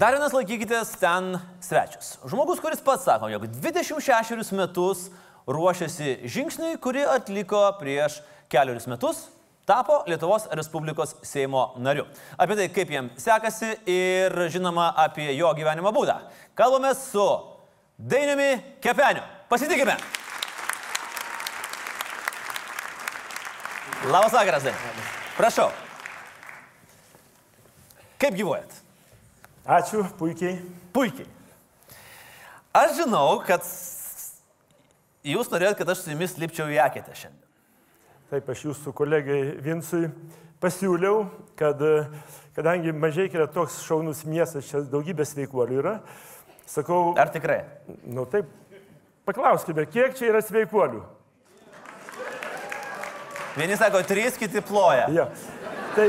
Dar vienas laikykitės ten svečias. Žmogus, kuris pats sako, jog 26 metus ruošiasi žingsniui, kurį atliko prieš keliarius metus, tapo Lietuvos Respublikos Seimo nariu. Apie tai, kaip jam sekasi ir žinoma apie jo gyvenimo būdą. Kalbame su Dainiumi Kepeniu. Pasitikime. Labas vakaras, Dainiumi. Prašau. Kaip gyvuojat? Ačiū, puikiai. Puikiai. Aš žinau, kad jūs norėjot, kad aš su jumis lipčiau į akėtę šiandien. Taip, aš jūsų kolegai Vinsui pasiūliau, kad kadangi mažai yra toks šaunus miestas, čia daugybė sveikuolių yra, sakau, Ar tikrai? nu taip, paklauskime, kiek čia yra sveikuolių? Vieni sako trys, kiti ploja. Ja. Tai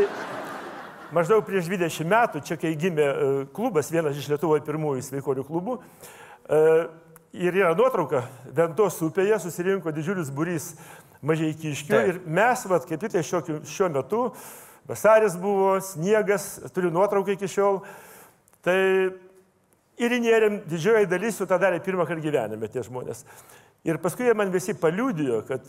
maždaug prieš 20 metų, čia kai gimė e, klubas, vienas iš Lietuvoje pirmųjų sveikuolių klubų, e, ir yra nuotrauka, Ventos upėje susirinko didžiulis būrys mažai kiškių Taip. ir mes, vat, kaip tik tai šiuo, šiuo metu, vasaris buvo, sniegas, turiu nuotrauką iki šiol, tai ir įnėrėm, didžioji dalis jų tą darė pirmą kartą gyvenime tie žmonės. Ir paskui jie man visi paliudijo, kad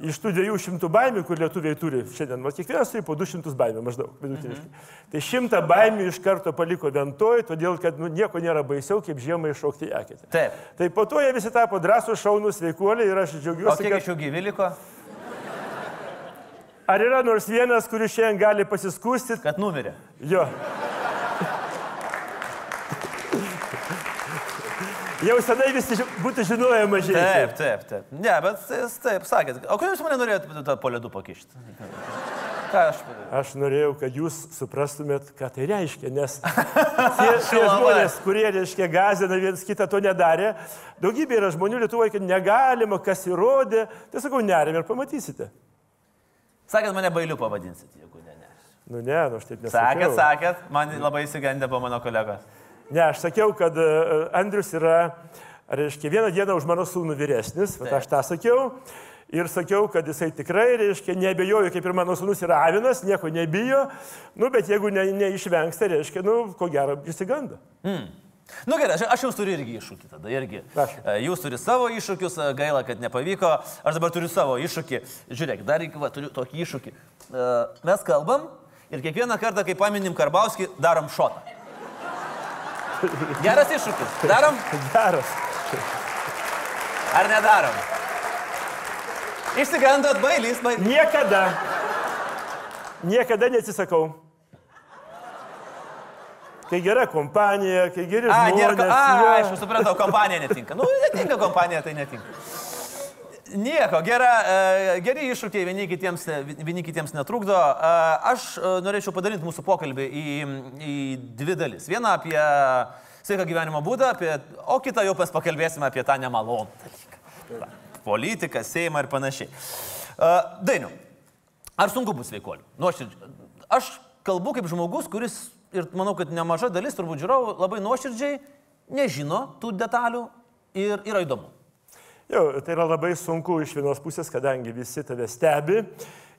iš tų 200 baimių, kur lietuviai turi šiandien, va, kiekvienas turi po 200 baimių maždaug, vidutiniškai. Mhm. Tai 100 baimių iš karto paliko ventoj, todėl kad nu, nieko nėra baisiau, kaip žiemą iššokti į eketę. Taip. Tai po to jie visi tapo drąsūs, šaunus, veikuoliai ir aš O džiaugiuosi, kiek kad iš jų gyvi liko? ar yra nors vienas, kuris šiandien gali pasiskūsti. Kad numirė. Jo. Jau senai visi būtų žinoję mažiau. Taip, taip, taip. Ne, bet jis taip sakėt. O kodėl jūs mane norėjote tą po ledų pakišti? Ką aš padariau? Aš norėjau, kad jūs suprastumėt, ką tai reiškia, nes tie, tie žmonės, kurie, reiškia, gazina viens kitą, to nedarė. Daugybė yra žmonių Lietuvoje, kad negalima, kas įrodė. Tai sakau, nerim ir pamatysite. Sakėt, mane bailiu pavadinsit, jeigu ne, ne. Nu ne, nu aš taip Sakėt, nesakiau. sakėt, man labai įsigandė po mano kolegos. Ne, aš sakiau, kad e, Andrius yra, reiškia, vieną dieną už mano sūnų vyresnis, bet aš tą sakiau. Ir sakiau, kad jisai tikrai, reiškia, nebejoju, kaip ir mano sūnus yra avinas, nieko nebijo. Nu, bet jeigu ne, neišvengs, tai reiškia, nu, ko gero, įsiganda. Nu gerai, aš, aš jums turiu irgi iššūkį tada, irgi. Prašom. E, Jūs turite savo iššūkius, e, gaila, kad nepavyko. Aš dabar turiu savo iššūkį. Žiūrėk, dar reikia, va, turiu tokį iššūkį. E, Mes kalbam ir kiekvieną kartą, kai paminim Karbauskį, darom šotą. Geras iššūkis. Darom Geras. ar nedarom? Išsigandot bailys, bailys. Niekada. Niekada neatsisakau. Kai gera kompanija, kai geri A, žmonės. nėra. A, aišku, supratau, kompanija netinka. Nu, netinka kompanija, tai netinka. Nieko, gera, e, geri iššūkiai vieni kitiems, vieni kitiems netrukdo. E, Aš e, norėčiau padalinti mūsų pokalbį į, į dvi dalis. Vieną apie sveiką gyvenimo būdą, apie, o kitą jau pas pakalbėsime apie tą nemalonų dalyką. Politiką, Seimą ir panašiai. E, Dainiu, ar sunku bus sveikoliu? Nuoširdžiai. Aš kalbu kaip žmogus, kuris, ir manau, kad nemaža dalis turbūt žiūrovų labai nuoširdžiai nežino tų detalių ir yra įdomu. Jo, tai yra labai sunku iš vienos pusės, kadangi visi tave stebi.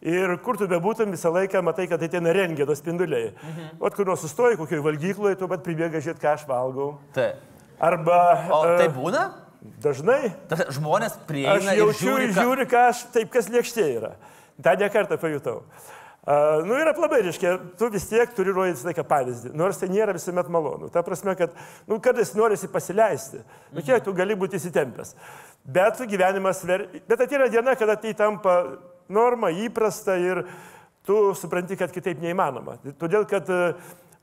Ir kur tu bebūtum, visą laiką matai, kad tai ten rengia tos spinduliai. Mhm. O kur nors sustoji, kokioje valgykloje, tu pat pribėga žiūrėti, ką aš valgau. Taip. Arba... O tai būna? Dažnai. Ta prasme, Žmonės Aš prieina ir jaučiu žiūri, ir ką... žiūri, ką aš taip, kas lėkštė yra. Ta ne kartą pajutau. Uh, nu ir labai, reiškia, tu vis tiek turi rodyti visą laiką pavyzdį, nors tai nėra visuomet malonu. Ta prasme, kad, nu, kartais norisi pasileisti, nu, kiek tu gali būti įsitempęs. Bet gyvenimas, ver... bet ateina diena, kada tai tampa norma, įprasta ir tu supranti, kad kitaip neįmanoma. Todėl, kad uh,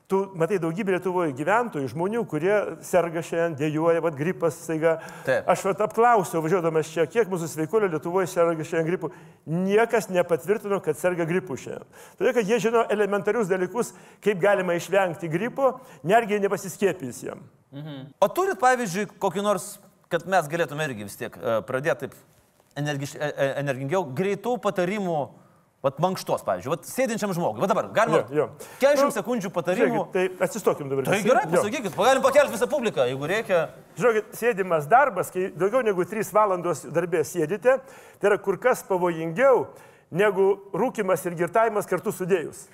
tu matai daugybę Lietuvoje gyventojų, žmonių, kurie serga šiandien, dėjuoja, vad gripas, staiga. Aš vat apklausiau, važiuodamas čia, kiek mūsų sveikuolių Lietuvoje serga šiandien gripu. Niekas nepatvirtino, kad serga gripu šiandien. Todėl, kad jie žino elementarius dalykus, kaip galima išvengti gripo, netgi nepasiskiepys jam. O turit, pavyzdžiui, kokį nors, kad mes galėtume irgi vis tiek e, pradėti taip energiš, e, e, energingiau, greitų patarimų, vat mankštos, pavyzdžiui, vat sėdinčiam žmogui. Va dabar, galima Jo, jo. 40 Nu, sekundžių patarimų. Žiūrėkit, tai atsistokim dabar. Tai gerai, pasakykit, galim pakelti visą publiką, jeigu reikia. Žiūrėkit, sėdimas darbas, kai daugiau negu 3 valandos darbė sėdite, tai yra kur kas pavojingiau negu rūkimas ir girtavimas kartu sudėjus.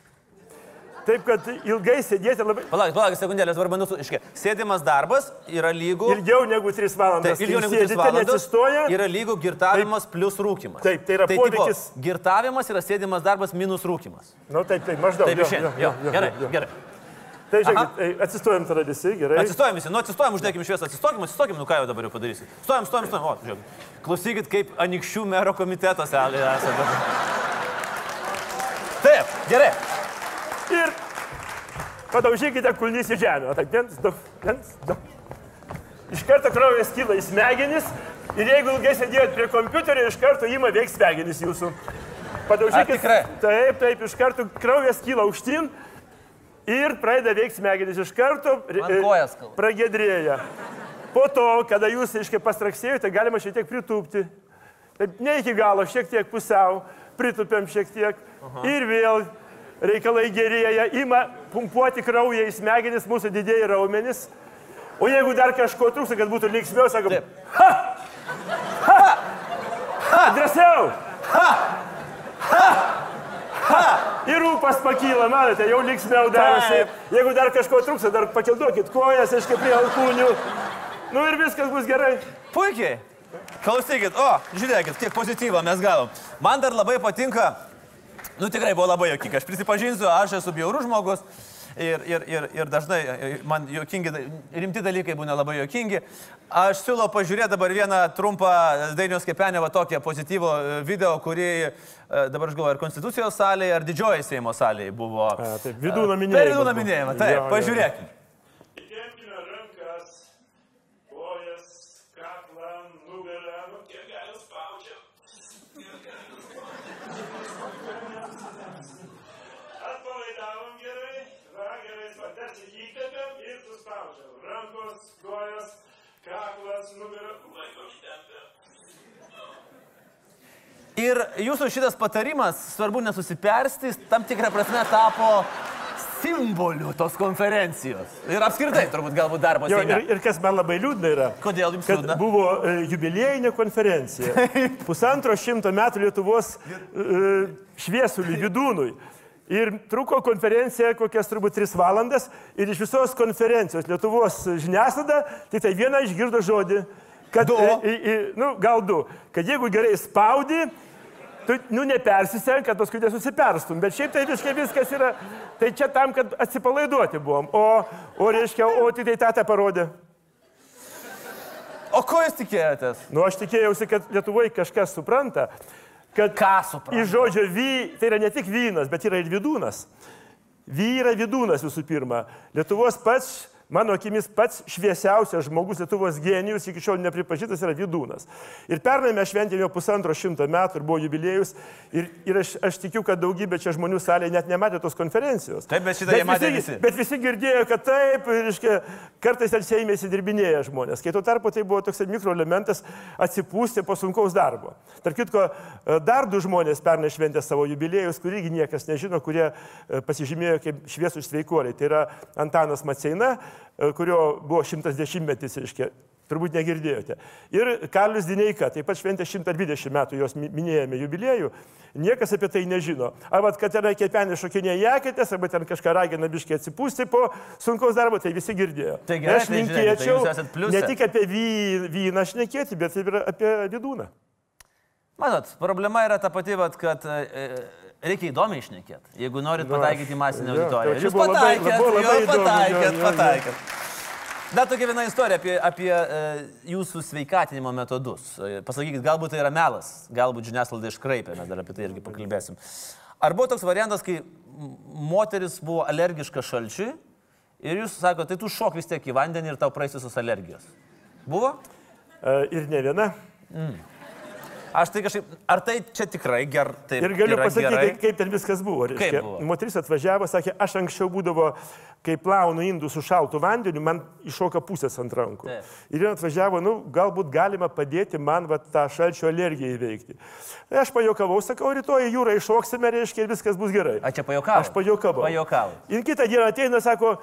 Taip, kad ilgai sėdėti labai... Palauk, palauk, sekundėlę, svarbu mūsų iškė. Sėdimas darbas yra lygu... Ilgiau negu 3 valandas. Taip, ilgiau negu Kai 3 sėdite, valandas. Yra lygu girtavimas plus rūkimas. Taip, tai yra tipo, poveikis- girtavimas yra sėdimas darbas minus rūkimas. Nu, taip, taip, maždaug. Taip, išėjai. gerai, jo. gerai. Tai žiūrėkit, ei, atsistojom tada visi, gerai. Atsistojom visi, nu atsistojom, uždėkim šviesą, atsistokim, atsistokim, nu ką jau dabar jau padarysim. Stojam, stojam, stojam, o, žiūrėkit. Klausykit, kaip anikščių mero komitetas esate. Taip, gerai. Ir padaužykite kulnys į žemę. O taip, viens, du, viens, du. Iš karto kraujas kyla į smegenis ir jeigu ilgai sėdėjot prie kompiuterio, iš karto įma veiks smegenis jūsų. Padaužykit. Taip, taip, iš karto kraujas kyla aukštyn ir pradeda veikti smegenis. Iš karto kojas skauda. pragėdrėja. Po to, kada jūs, aiškiai, pastraksėjote, galima šiek tiek pritūpti. Taip, ne iki galo, šiek tiek pusiau, pritupėm šiek tiek. Aha. Ir vėl reikalai gerėja, ima pumpuoti kraują į smegenis, mūsų didėjai raumenis. O jeigu dar kažko trūksta, kad būtų linksmiau, sakom, ha! Ha! Ha! Drąsiau! Ha! Ha! Ha! Ir rūpas pakyla, matote, jau linksmiau darosi. Jeigu dar kažko trūksta, dar pakelduokit kojas, aiškiai, prie alkūnių. Nu ir viskas bus gerai. Puikiai. Klausykit, o, žiūrėkit, kiek pozityvo mes gavom. Man dar labai patinka, nu tikrai buvo labai jokinga. Aš prisipažinsiu, aš esu bjaurus žmogus. Ir, ir, ir, ir dažnai e, man jokingi, rimti dalykai būna labai jokingi. Aš siūlau pažiūrėti dabar vieną trumpą Dainios Kepenę, va tokią pozityvų e, video, kurį e, dabar aš galvoju, ar Konstitucijos salėje, ar Didžioji Seimo salėje buvo. A, taip, vidūno Per minėjimas vidūno buvo. minėjimą, Jo, taip, pažiūrėkime. Įtempkime rankas, kojas, kaklą, nugarą, nu kiek gali spaudžia. Atpalaidavom gerai, va gerai, spatarsi įkvepiam ir suspaudžiam. Rankos, kojas, kaklas, nugara, laikom įtempę. Ir jūsų šitas patarimas, svarbu nesusipersti, tam tikrą prasme tapo simboliu tos konferencijos. Ir apskritai, turbūt galbūt darbo Jo, ir, ir kas man labai liūdna yra, Kodėl jums kad liūdna? buvo e, jubiliejinė konferencija. Pusantro šimto metų Lietuvos e, šviesuliui vidūnui. Ir truko konferencija kokias turbūt tris valandas ir iš visos konferencijos Lietuvos žiniasklaida tik tai vieną išgirdo žodį, kad, Du. e, e, e, nu, gal du, kad jeigu gerai spaudi, tu, nu, nepersiseng, kad paskui nesusiperstum, bet šiaip tai visiškai viskas yra, tai čia tam, kad atsipalaiduoti buvom, o, o reiškia, o tik tai tą tą parodė. O ko jūs tikėjotės? Nu, aš tikėjausi, kad Lietuvoje kažkas supranta, kad Ką supranta? iš žodžio vy, tai yra ne tik vynas, bet yra ir vidūnas. Vy yra vidūnas visų pirma. Lietuvos pats, mano akimis, pats šviesiausias žmogus, Lietuvos genijus, iki šiol nepripažintas yra vidūnas. Ir pernai mes šventėme pusantro šimto metų ir buvo jubiliejus. Ir, ir aš, aš tikiu, kad daugybė čia žmonių salėje net nematė tos konferencijos. Taip, bet šitą jie matė visi. Bet visi girdėjo, kad taip, ir, reiškia, kartais ar Seimė įsidirbinėja žmonės. Kai tuo tarpu tai buvo toks mikroelementas atsipūsti po sunkaus darbo. Tark kitko, e, dar du žmonės pernai šventė savo jubiliejus, kurį niekas nežino, kurie e, pasižymėjo kaip šviesų sveikuoliai. Tai yra Antanas Maceina, kurio buvo 110-metis, reiškia. Turbūt negirdėjote. Ir Karlius Dineika, taip pat šventė 120 metų jos mi- minėjome jubiliejų. Niekas apie tai nežino. Arba kad ten kepenė šokinėje jakėtės, arba ten kažką ragina biškiai atsipūsti po sunkaus darbo, tai visi girdėjo. Tai gerai, aš tai tai linkėčiau pliuse. ne tik apie vy, vyną šnekėti, bet ir apie vidūną. Matot, problema yra ta pati, kad e, reikia įdomiai išnekėti. Jeigu norit pataikyti į masinę jo, auditoriją. tai Jūs labai- pataikėt, labai įdomu, jo, pataikėt, pataikėt. Dar tokia viena istorija apie, apie e, jūsų sveikatinimo metodus. E, Pasakykit, galbūt tai yra melas, galbūt žiniasklaida iškraipė, mes dar apie tai irgi pakalbėsim. Ar buvo toks variantas, kai moteris buvo alergiška šalčiui ir jūs sakote, tai tu šok vis tiek į vandenį ir tau praeis visos alergijos? Buvo? E, Ir ne viena. Aš tai kažkaip, ar tai čia tikrai gerai? Ir galiu pasakyti, kaip, kaip ten viskas buvo. reiškia. buvo? Moteris atvažiavo, sakė, aš anksčiau būdavo, kai plaunu indų su šaltu vandeniu, man iššoka pusės ant rankų. Taip. Ir jie atvažiavo, nu, galbūt galima padėti man va, tą šalčio alergiją įveikti. Tai aš pajokavau, sakau, rytoj jūrą iššoksime, reiškia, ir viskas bus gerai. A čia pajokavo? Aš pajokavau. Pajokavo. Ir kitą dieną ateina, sako,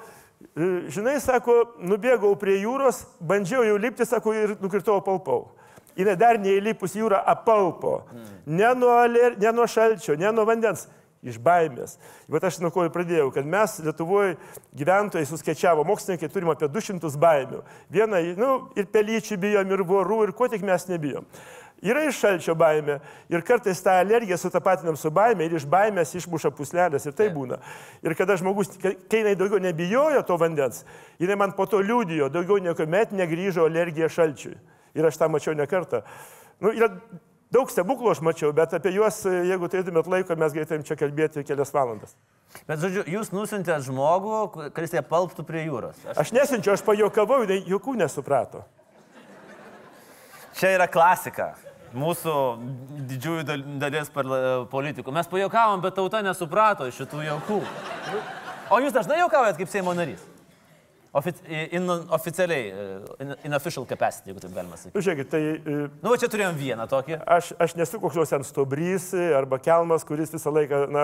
"E, žinai, sako, nubėgau prie jūros, bandžiau jau lipti, sako, ir nukritau apalpau. Jis dar neįlipus į jūrą apalpo. Hmm. Ne, nuo aler... ne nuo šalčio, ne nuo vandens. iš baimės. Bet aš nuo ko ir pradėjau, kad mes Lietuvoje gyventojai suskaičiavo, mokslininkai turim apie 200 baimių. Vieną, nu, ir pelyčių bijom, ir vorų, ir ko tik mes nebijom. Yra iš šalčio baime ir kartais tą alergiją sutapatinam su baime ir iš baimės išmuša puslelės ir tai būna. Ir kada žmogus, kai jinai daugiau nebijojo to vandens, jinai man po to liūdijo, daugiau niekuomet negrįžo alergija šalčiui. Ir aš tą mačiau ne kartą. Nu, yra daug stebuklų aš mačiau, bet apie juos, jeigu turėtumėt laiko, mes galėtumėm čia kalbėti kelias valandas. Bet, žodžiu, jūs nusintėte žmogų, kuris jie palptų prie jūros. Aš, aš nesinčiau, aš pajokavau, jinai jokių nesuprato. Čia yra klasika mūsų didžiųjų dalies politikų. Mes pajokavom, bet tauta nesuprato šitų jaukų. O jūs dažnai jokaujat kaip Seimo narys? Ofici in, oficialiai, in, in official capacity, jeigu taip galima sakyti. Nu, žiūrėkit, tai... E, nu, čia turėjom vieną tokį. Aš, aš nesu koks nors ten stobrys arba kelmas, kuris visą laiką, na,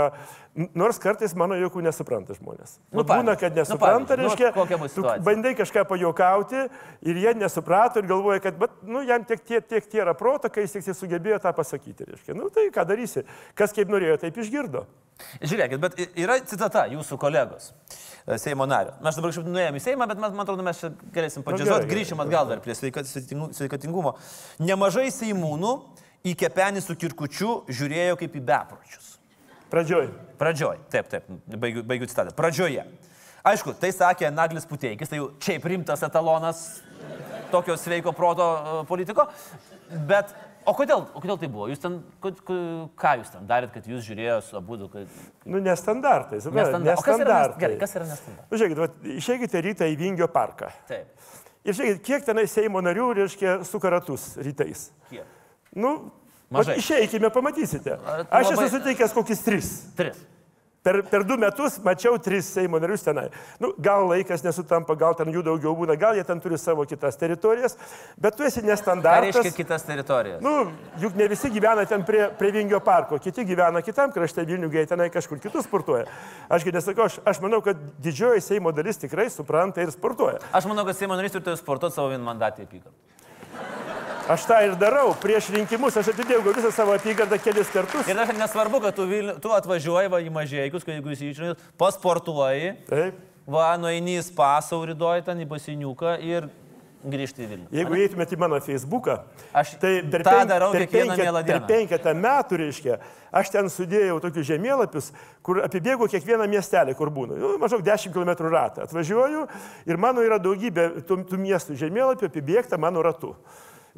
nors kartais mano jokų nesupranta žmonės. Nu, būna, kad nu, nesupranta, nu, reiškia, nu, tu bandai kažką pajokauti ir jie nesuprato ir galvoja, kad, bet, nu, jam tiek tie, tiek tie yra proto, kai jis tik sugebėjo tą pasakyti, reiškia. Nu, tai ką darysi? Kas kaip norėjo, taip išgirdo. Žiūrėkit, bet yra citata jūsų kolegos. E, Seimo nario. Mes dabar kažkaip nuėjome į Seimą, bet man atrodo, mes čia galėsim padžiazuoti, grįšim atgal dar prie sveikatingumo. Nemažai Seimūnų į kepenį su kirkučiu žiūrėjo kaip į bepročius. Pradžioj. Pradžioj, taip, taip, baigiu, baigiu citatą. Pradžioje. Aišku, tai sakė Naglis Puteikis, tai jau čia rimtas etalonas tokio sveiko proto e, politiko, bet O kodėl, o kodėl tai buvo? Jūs ten, ką jūs ten darėt, kad jūs žiūrėjot abu? Kad... Nu, nestandartai. Nestandartai. Nestandartai. Kas, gerai, kas yra nestandartai? Nu, žiūrėkit, išeikite rytą į Vingio parką. Taip. Ir žiūrėkit, kiek tenai Seimo narių, reiškia, suka ratus rytais. Kiek? Nu, Mažai. Išeikime, pamatysite. Aš esu suteikęs kokius tris. Tris. Per, per du metus mačiau tris Seimo narius tenai. Nu, gal laikas nesutampa, gal ten jų daugiau būna, gal jie ten turi savo kitas teritorijas, bet tu esi nestandartas. Ką reiškia kitas teritorijas? Nu, juk ne visi gyvena ten prie, prie Vingio parko, kiti gyvena kitam krašte Vilnių, jie tenai kažkur kitus sportuoja. Ašgi nesakau, aš, aš manau, kad didžioji Seimo dalis tikrai supranta ir sportuoja. Aš manau, kad Seimo narys turi sportuoti savo vienmandatį apygardą. Aš tą ir darau. Prieš rinkimus aš atidėjau visą savo apygardą kelis kartus. Ir dar nesvarbu, kad tu, tu atvažiuoji va, į mažiekius, kai jeigu įsižiūrėjai, pasportuoji. Taip. Va, nueini į spasą, rytoj ten į basiniuką ir grįžti į Vilnių. Jeigu eitumėte į mano Facebooką, aš tai per, penk, per, penketą, per penketą metų, reiškia, aš ten sudėjau tokius žemėlapius, kur apibėgu kiekvieną miestelį, kur būnu. Nu, maždaug 10 km ratą. Atvažiuoju ir mano yra daugybė tų, tų miestų žemėlapių apibėgta mano ratu.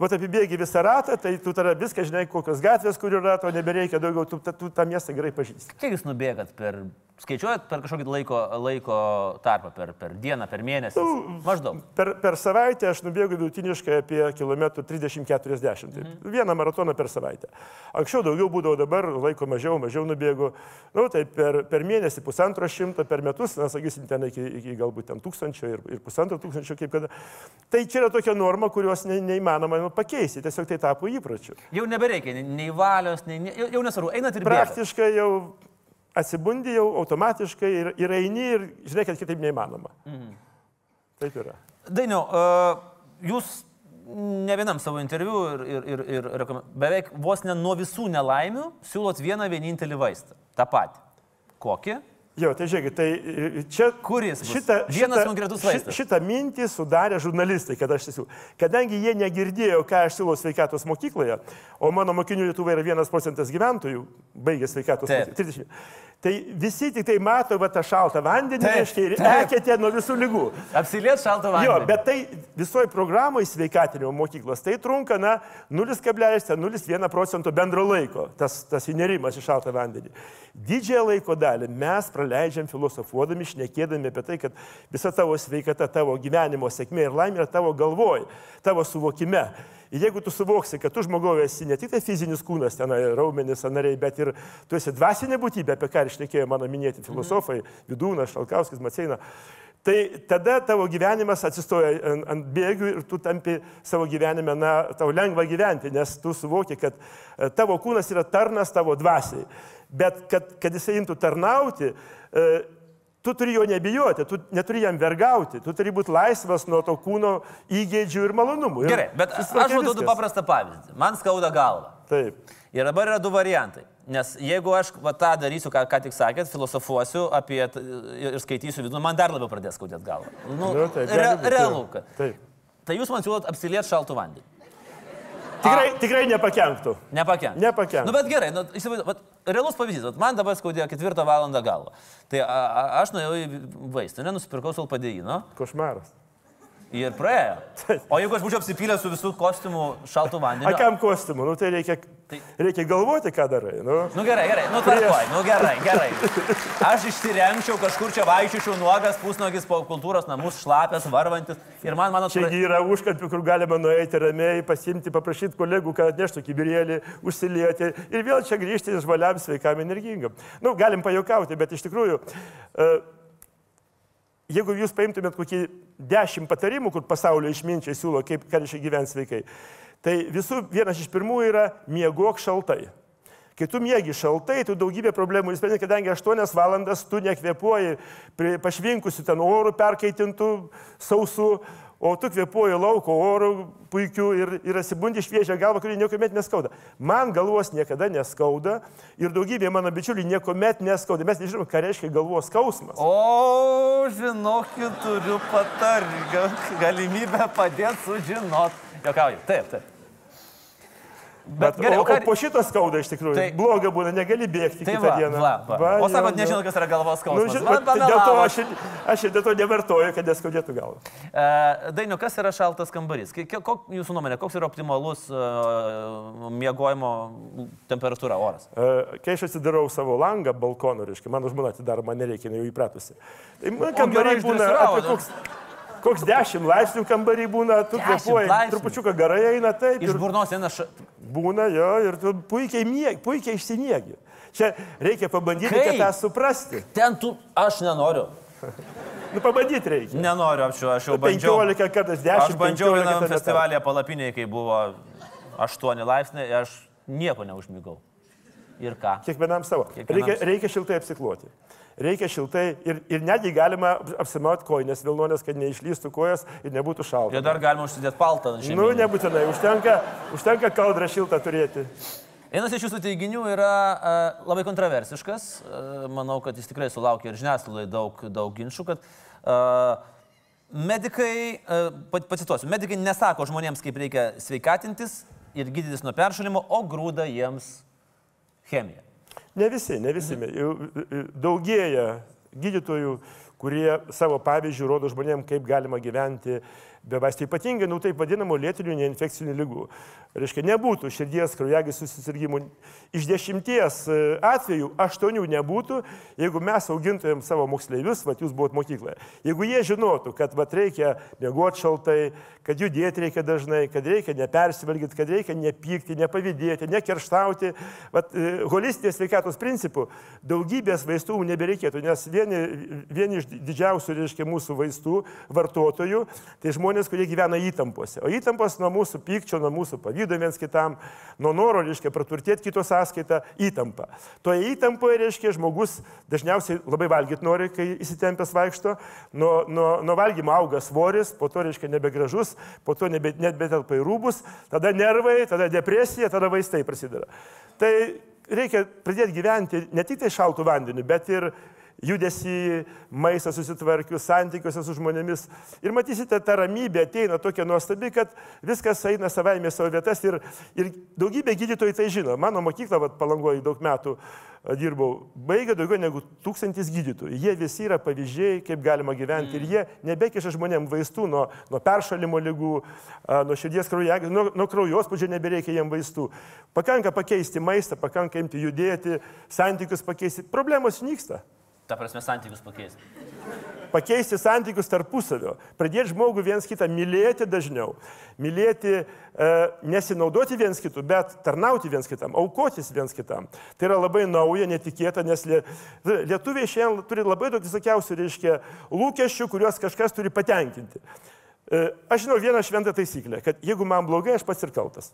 Vat apibėgi visą ratą, tai tu tada viską žinai, kokios gatvės, kur yra, to nebereikia daugiau, tu, tu, tu tą miestą gerai pažįsti. Kiek jūs nubėgat per Skaičiuojat per kažkokį laiko, laiko tarpą, per, per dieną, per mėnesį? Nu, Maždaug. Per, per savaitę aš nubėgu vidutiniškai apie kilometrų 30-40. Mhm. Vieną maratoną per savaitę. Anksčiau daugiau būdavo, dabar laiko mažiau, mažiau nubėgu. Nu, tai per, per mėnesį pusantro šimto, per metus, na, sakysim, ten iki, iki galbūt ten tūkstančio ir, ir pusantro tūkstančio, kaip kada. Tai čia yra tokia norma, kurios ne, neįmanoma pakeisti, tiesiog tai tapo įpročiu. Jau nebereikia nei valios, nei, nei jau nesvarbu, einat ir bėgat. Praktiškai jau atsibundi jau automatiškai ir, ir eini ir žinai, kad kitaip neįmanoma. Mhm. Taip yra. Dainiau, uh, jūs ne vienam savo interviu ir, ir, ir, ir beveik vos ne nuo visų nelaimių siūlot vieną vienintelį vaistą. Ta pati. Kokį? Jo, tai žiūrėkit, tai e, čia... Kuris? Šitą, Vienas konkretus vaistas. Šitą mintį sudarė žurnalistai, kad aš tiesiog. Kadangi jie negirdėjo, ką aš siūlau sveikatos mokykloje, o mano mokinių Lietuvoje yra vienas procentas gyventojų, baigė sveikatos mokyklą. Tai visi tik tai mato va, tą šaltą vandenį, reiškia, ir ekėtė nuo visų lygų. Apsiliet šaltą vandenį. Jo, bet tai visoji programoje sveikatinimo mokyklos, tai trunka, na, 0,01 procento bendro laiko, tas, tas įnerimas į šaltą vandenį. Didžiąją laiko dalį mes praleidžiam filosofuodami, šnekėdami apie tai, kad visa tavo sveikata, tavo gyvenimo sėkmė ir laimė yra tavo galvoj, tavo suvokime. Ir jeigu tu suvoksi, kad tu žmogaus esi ne tik tai fizinis kūnas, ten raumenis, nariai, bet ir tu esi dvasinė būtybė, apie ką išnekėjo mano minėti filosofai, Vidūnas, Šalkauskis, Maceina, tai tada tavo gyvenimas atsistoja ant, ant bėgių ir tu tampi savo gyvenime, na, tau lengva gyventi, nes tu suvoki, kad e, tavo kūnas yra tarnas tavo dvasiai. Bet kad, kad jisai imtų tarnauti, e, Tu turi jo nebijoti, tu neturi jam vergauti, tu turi būti laisvas nuo to kūno įgėdžių ir malonumų. Gerai, bet aš duodu paprastą pavyzdį. Man skauda galva. Taip. Ir dabar yra du variantai. Nes jeigu aš va, tą darysiu, ką, ką tik sakėt, filosofuosiu apie ir skaitysiu vidų, man dar labiau pradės skaudėti galvą. Nu, Nu, taip, re, realu. kad- Taip. Tai jūs man siūlot apsiliet šaltų vandenį. Tikrai, tikrai nepakenktų. Nepakenk. Nepakenk. Nu, bet gerai, nu, įsivaizduoju, vat realus pavyzdys, vat man dabar skaudėjo ketvirtą valandą galvą. Tai a, a, aš nuėjau į vaistinę, nusipirkau sulpadėjino Košmaras. Ir praėjo. O jeigu aš būčiau apsipylęs su visų kostiumų šaltų A vandeniu. kam kostiumų? Nu, tai reikia, Tai- reikia galvoti, ką darai. Nu. Nu gerai, gerai, nu tvarkoj, nu gerai, gerai. Aš išsiremčiau kažkur čia vaikščiučiau nuogas, pusnogis po kultūros namus, šlapės, varvantis. Ir man, man atrodo, Čiagi yra užkampių, kur galima nueiti ramiai, pasimti, paprašyti kolegų, kad atneštų kibirėlį, užsilieti ir vėl čia grįžti žvaliam, sveikam, energingam. Nu, galim pajokauti, bet iš tikrųjų, e, jeigu jūs paimtumėt kokį dešimt patarimų, kur pasaulio išminčiai siūlo, kaip ką reiškia gyventi sveikai, tai visų vienas iš pirmųjų yra miegok šaltai. Kai tu mėgi šaltai, tu daugybę problemų įsprendži, kadangi 8 valandas tu nekvepuoji pašvinkusiu ten orų perkaitintų, sausų, o tu kvepuoji lauko orų puikių ir, ir atsibundi šviežią galvą, kuri niekuomet neskauda. Man galvos niekada neskauda ir daugybė mano bičiulių niekuomet neskauda. Mes nežinom, ką reiškia galvos skausmas. O, žinokit, turiu patargą, galimybę padėti sužinot. Jokauju, taip, taip. Bet, Bet, gerai, o, o ką... o po šito skauda iš tikrųjų. Tai- Bloga būna, negali bėgti Tai kitą va, dieną. va, va. O jo, sakot, jo. nežinot, kas yra galvos Nu, skausmas. žinot, Man tai dėl to aš, aš dėl to nevartoju, kad neskaudėtų galvą. E, Dainiu, kas yra šaltas kambarys? Kok, jūsų nuomonė, koks yra optimalus uh, miegojimo temperatūra oras? E, Kai aš atsidarau savo langą, balkoną, reiškia, mano žmona atidaro, man nereikia, jau įpratusi. Tai man kambarį gerai būna apie nu. koks, koks 10 laipsnių kambarį būna, tu 10 kvepuoji, trupučiuką garai eina taip. Iš burnos eina ša... būna jo, ir tu puikiai, mieg, puikiai išsiniegi. Čia reikia pabandyti, Kaip? kad tą suprasti. Ten tu, aš nenoriu. Nu, pabandyti reikia. Nenoriu, aš, jau- aš jau bandžiau. 15 kartais 10. Aš bandžiau 15 vienam festivalėje palapinėje, kai buvo 8 laipsniai, aš nieko neužmygau. Ir ką? Kiekvienam savo. Kiekvienam Reikia, reikia šiltai apsikloti. Reikia šiltai ir, ir netgi galima apsimauti koinės vilnonės, kad neišlystų kojas ir nebūtų šalta. Ir dar galima užsidėti paltą. ant Nu, nebūtinai, užtenka, užtenka kaldrą šiltą turėti. Vienas iš jūsų teiginių yra uh, labai kontroversiškas. Uh, manau, kad jis tikrai sulaukė ir žiniasklaidai daug, daug ginčių, kad uh, medikai, uh, pacituosiu, medikai nesako žmonėms, kaip reikia sveikatintis ir gydytis nuo peršalimo, o grūda jiems chemiją. Ne visi, ne visi. Jau, e, Daugėja gydytojų, kurie savo pavyzdžių rodo žmonėms, kaip galima gyventi be vaistų. Ypatingai, nu taip vadinamų lėtinių neinfekcinių lygų. Reiškia, nebūtų širdies kraujagyslių susirgymų. Iš dešimties e, atvejų aštuonių nebūtų, jeigu mes augintumėm savo moksleivius, va jūs buvot mokykloje. Jeigu jie žinotų, kad va reikia miegoti šaltai, kad judėti reikia dažnai, kad reikia nepersivalgyti, kad reikia nepykti, nepavydėti, nekerštauti, vat, e, holistinės sveikatos principų daugybės vaistų nebereikėtų, nes vieni, vieni iš didžiausių, reiškia, mūsų vaistų vartotojų, tai žmonės, kurie gyvena įtampose. O įtampos nuo mūsų pykčio, nuo mūsų pavydo viens kitam, nuo noro, reiškia, praturtėti kito sąskaitą, įtampa. Toje įtampoje, reiškia, žmogus dažniausiai labai valgyti nori, kai įsitempęs vaikšto, nuo, nuo, nuo valgymo auga svoris, po to, reiškia, nebegražus, po to nebe, net betelpa į rūbus, tada nervai, tada depresija, tada vaistai prasideda. Tai reikia pradėti gyventi ne tik tai šaltų vandeniu, bet ir judesi, maistą susitvarkius, santykiuose su žmonėmis. Ir matysite, ta ramybė ateina tokia nuostabi, kad viskas eina savaime savo vietas ir, ir daugybė gydytojų tai žino. Mano mokykla, vat, palangoju daug metų dirbau, baigė daugiau negu tūkstantis gydytojų. Jie visi yra pavyzdžiai, kaip galima gyventi ir jie nebekiša žmonėms vaistų nuo, nuo peršalimo lygų, nuo širdies kraujagyslių, nuo, nuo kraujospūdžio nebereikia jiems vaistų. Pakanka pakeisti maistą, pakanka imti judėti, santykius pakeisti, problemos nyksta Ta prasme, santykius pakeisti. pakeisti santykius tarpusavio, pradėti žmogų viens kitą mylėti dažniau, mylėti, e, nesinaudoti viens kitų, bet tarnauti viens kitam, aukotis viens kitam. Tai yra labai nauja, netikėta, nes lie, lietuviai šiandien turi labai daug visokiausių, reiškia, lūkesčių, kuriuos kažkas turi patenkinti. E, aš žinau vieną šventą taisyklę, kad jeigu man blogai, aš pats ir kaltas.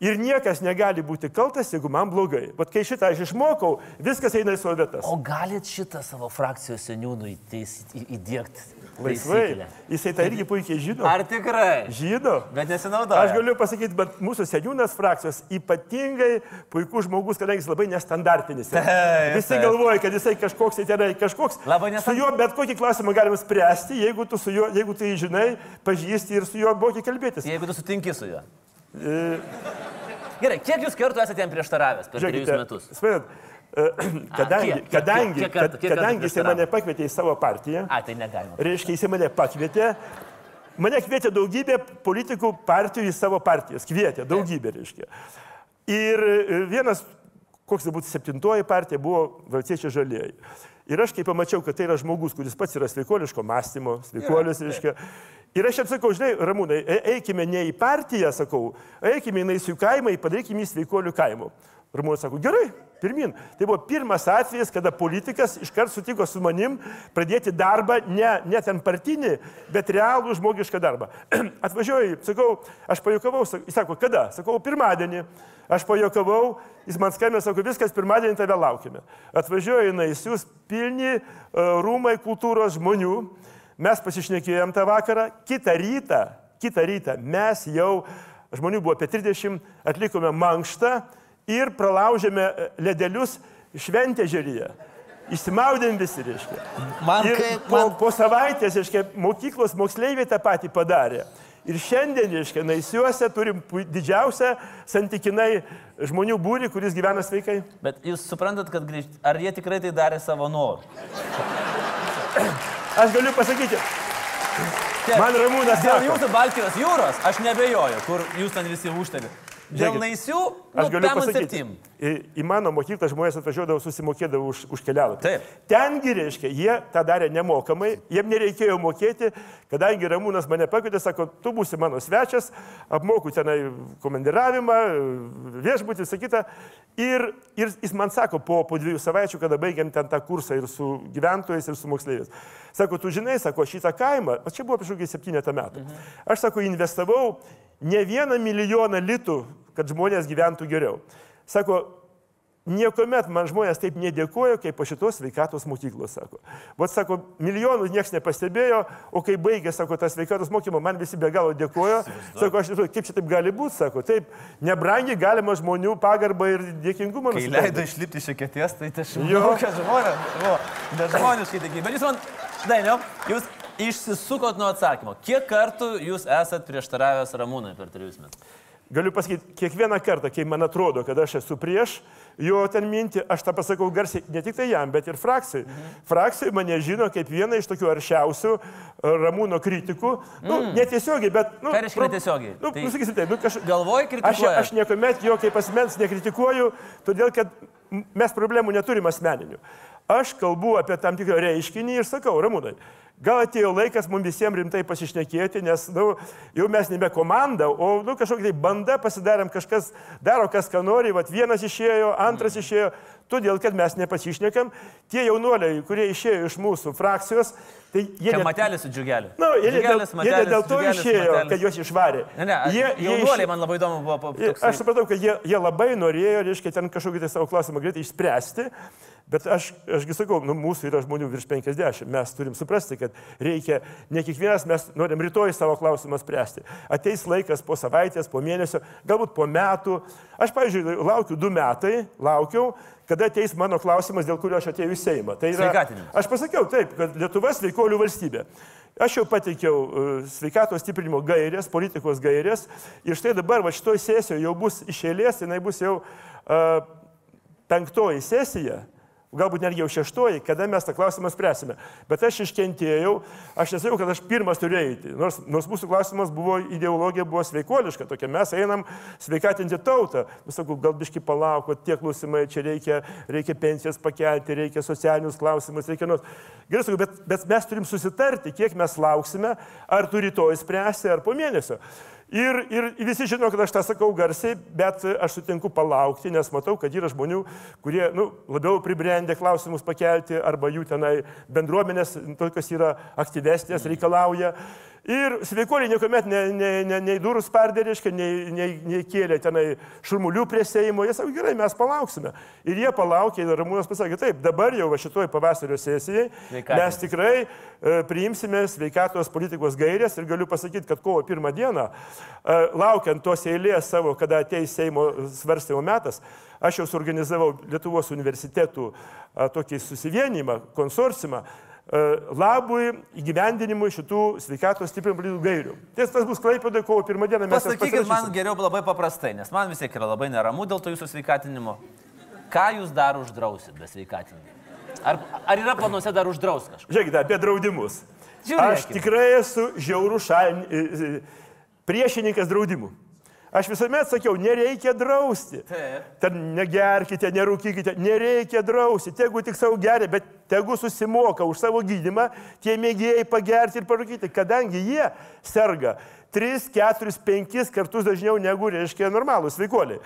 Ir niekas negali būti kaltas, jeigu man blogai. Bet kai šitą aš išmokau, viskas eina į savo vietas. O galit šitą savo frakcijos seniūnui įdėkti? Laisvai. Jisai tai irgi puikiai žino. Ar tikrai? Žino. Bet nesinaudoja. Aš galiu pasakyti, bet mūsų seniūnas frakcijos ypatingai puikus žmogus, kadangi jis labai nestandartinis. yra. Visi galvoja, kad jisai kažkoks, tai tenai kažkoks. Labai Su nesant- juo bet kokį klausimą galima spręsti, jeigu tu, su juo, jeigu tu jį žinai, pažįsti ir su juo moki kalbėtis. Jeigu tu sutinki su juo. E, Gerai, kiek jūs kartų esate jam prieštaravęs per trejus Žiūrėkite, metus? suprantat, e, kadangi, kiek- kiek- kadangi, kiek kartų- kiek kartų kadangi jisai prieštaravo? mane pakvietė į savo partiją, A, tai negalima. reiškia, jisai mane pakvietė, mane kvietė daugybė politikų partijų į savo partijas, kvietė daugybė, reiškia. Ir e, vienas, koks tai būtų septintoji partija, buvo Valstiečiai žalieji. Ir aš kai pamačiau, kad tai yra žmogus, kuris pats yra sveikoliško mąstymo, sveikolis, reiškia. Ir aš jam sakau, žinai, Ramūnai, e- eikime ne į partiją, sakau, eikime į Naisių kaimą, padarykime į sveikolių kaimų. Ramūnas sako, gerai, pirmin. Tai buvo pirmas atvejis, kada politikas iškart sutiko su manim pradėti darbą, ne, ne ten partinį, bet realų žmogišką darbą. Atvažiuoju, sakau, aš pajokavau, sak- jis sako, kada? Sakau, pirmadienį. Aš pajokavau, jis man skambė, sako, viskas, pirmadienį tave laukime. Atvažiuoju į Naisius, pilni e, rūmai kultūros žmonių. Mes pasišnekėjom tą vakarą, kitą rytą, kitą rytą mes jau, žmonių buvo apie 30, atlikome mankštą ir pralaužėme e, ledelius šventė žiūryje. Išsimaudėm visi, reiškia. Man Ir kaip- po, man- po savaitės, reiškia, mokyklos moksleiviai tą patį padarė. Ir šiandien, reiškia, naisiuose turim didžiausią santykinai žmonių būrį, kuris gyvena sveikai. Bet jūs suprantat, kad grįžt... ar jie tikrai tai darė savo norų? Aš galiu pasakyti, Man Ramūnas Dėl jūsų Baltijos jūros aš nebejoju, kur jūs ten visi užtali. Dėl naisių, aš nu, galiu pasakyti, į, į mano mokyklą žmonės atvažiuodavo, susimokėdavo už, už kelialapį. Taip. Tengi, reiškia, jie tą darė nemokamai, jiem nereikėjo mokėti, kadangi Ramūnas mane pakvietė, sako, tu būsi mano svečias, apmoku tenai komandiravimą, viešbutį, visą kitą. Ir, ir jis man sako, po, po dviejų savaičių, kada baigiam ten tą kursą ir su gyventojais, ir su moksleiviais. Sako, tu žinai, sako, šitą kaimą, o čia buvo prieš kokį septynetą metų. Aš, sako, investavau ne vieną milijoną litų, kad žmonės gyventų geriau. Sako, niekuomet man žmonės taip nedėkojo, kaip po šitos sveikatos mokyklos, sako. Vat, sako, milijonų niekas nepastebėjo, o kai baigė, sako, tą sveikatos mokymą, man visi be galo dėkojo. Sako, aš nežinau, kaip čia taip gali būti, sako, taip, nebrangiai galima žmonių pagarbą ir dėkingumą Kai nusipelnyti. leido išlipti iš eketės, tai tai aš žinau, kad žmonės, o, nežmoniškai taigi. Bet jūs man, Dainiau, jūs išsisukot nuo atsakymo. Kiek kartų jūs esat prieštaravęs Ramūnai per trejus metus? Galiu pasakyti, kiekvieną kartą, kai man atrodo, kad aš esu prieš jo ten mintį, aš tą pasakau garsiai ne tik tai jam, bet ir frakcijai. Mhm. Frakcijai mane žino kaip vieną iš tokių aršiausių e, Ramūno kritikų. Nu, mm. netiesiogiai, bet... Nu, Ką reiškia netiesiogiai? Nu, Tai tai, sakysim, taip, nu, kaž... Galvoj Aš, kritikuoja. aš niekuomet jo kaip asmens nekritikuoju, todėl kad mes problemų neturim asmeninių. Aš kalbu apie tam tikrą reiškinį ir sakau, Ramūnai, gal atėjo laikas mums visiems rimtai pasišnekėti, nes nu, jau mes nebe komanda, o nu, kažkokia tai banda pasidarėm, kažkas daro, kas ką nori, vat vienas išėjo, antras Mm. išėjo, todėl kad mes nepasišnekam. Tie jaunuoliai, kurie išėjo iš mūsų frakcijos, tai jie... Net- matelis su džiugeliu. Nu, jie, ne dėl, Džiugelis, jie dėl to džiugelis, išėjo, matelis. kad juos išvarė. Ne, ne, jie, jie, jie jaunuoliai iš- man labai įdomu buvo. toksai- Aš supratau, kad jie, jie labai norėjo, reiškia, ten kažkokį tai savo klausimą greitai išspręsti, bet aš, ašgi sakau, nu, mūsų yra žmonių virš 50, mes turim suprasti, kad reikia, ne kiekvienas mes norim rytoj savo klausimą spręsti. Ateis laikas po savaitės, po mėnesio, galbūt po metų. Aš, pavyzdžiui, laukiu du metai, laukiau, kada ateis mano klausimas, dėl kurio aš atėjau į Seimą. Tai yra, aš pasakiau taip, kad Lietuva sveikolių valstybė. Aš jau pateikiau uh, sveikatos stiprinimo gairės, politikos gairės ir štai dabar va šitoj sesijoje jau bus iš eilės, jinai bus jau uh, penktoji sesija, galbūt netgi jau šeštoji, kada mes tą klausimą spręsime. Bet aš iškentėjau, aš nesakiau, kad aš pirmas turiu eiti. Nors, nors mūsų klausimas buvo, ideologija buvo sveikoliška, tokia mes einam sveikatinti tautą. Vis sakau, gal biški palauk, tie klausimai, čia reikia, reikia pensijas pakelti, reikia socialinius klausimus, reikia nors. Gerai, sakau, bet, bet mes turim susitarti, kiek mes lauksime, ar tu rytoj spręsi, ar po mėnesio. Ir, ir visi žino, kad aš tą sakau garsiai, bet aš sutinku palaukti, nes matau, kad yra žmonių, kurie nu, labiau pribrendę klausimus pakelti, arba jų tenai bendruomenės tokios yra aktyvesnės, reikalauja. Ir sveikuoliai niekuomet nei, nei, nei, nei durų spardė, reiškia, nei, nei, nei kėlė tenai šurmulių prie Seimo. Jie sako, gerai, mes palauksime. Ir jie palaukė ir Ramūnas pasakė, taip, dabar jau va šitoj pavasario sesijai Sveikatinti. mes tikrai e, priimsime sveikatos politikos gairės ir galiu pasakyti, kad kovo pirmą dieną, e, laukiant tos eilės savo, kada ateis Seimo svarstymo metas, aš jau suorganizavau Lietuvos universitetų a, tokį susivienimą, konsorsimą e, labui įgyvendinimui šitų sveikatos stiprinimo politikų gairių. Ties tas bus klaipėdai kovo pirmą dieną. Pasakykit man geriau labai paprastai, nes man vis tiek yra labai neramu dėl to jūsų sveikatinimo. Ką jūs dar uždrausit be sveikatinimo? Ar, ar yra planuose dar uždraus kažką? Žiūrėkite, apie draudimus. Žiūrėkime. Aš tikrai esu žiaurų šalin, e, e, priešininkas draudimų. Aš visuomet sakiau, nereikia drausti. Ten negerkite, nerūkykite, nereikia drausti. Tegu tik savo geria, bet tegu susimoka už savo gydimą tie mėgėjai pagerti ir parūkyti, kadangi jie serga 3, 4, 5 kartus dažniau negu, reiškia, normalūs sveikuoliai.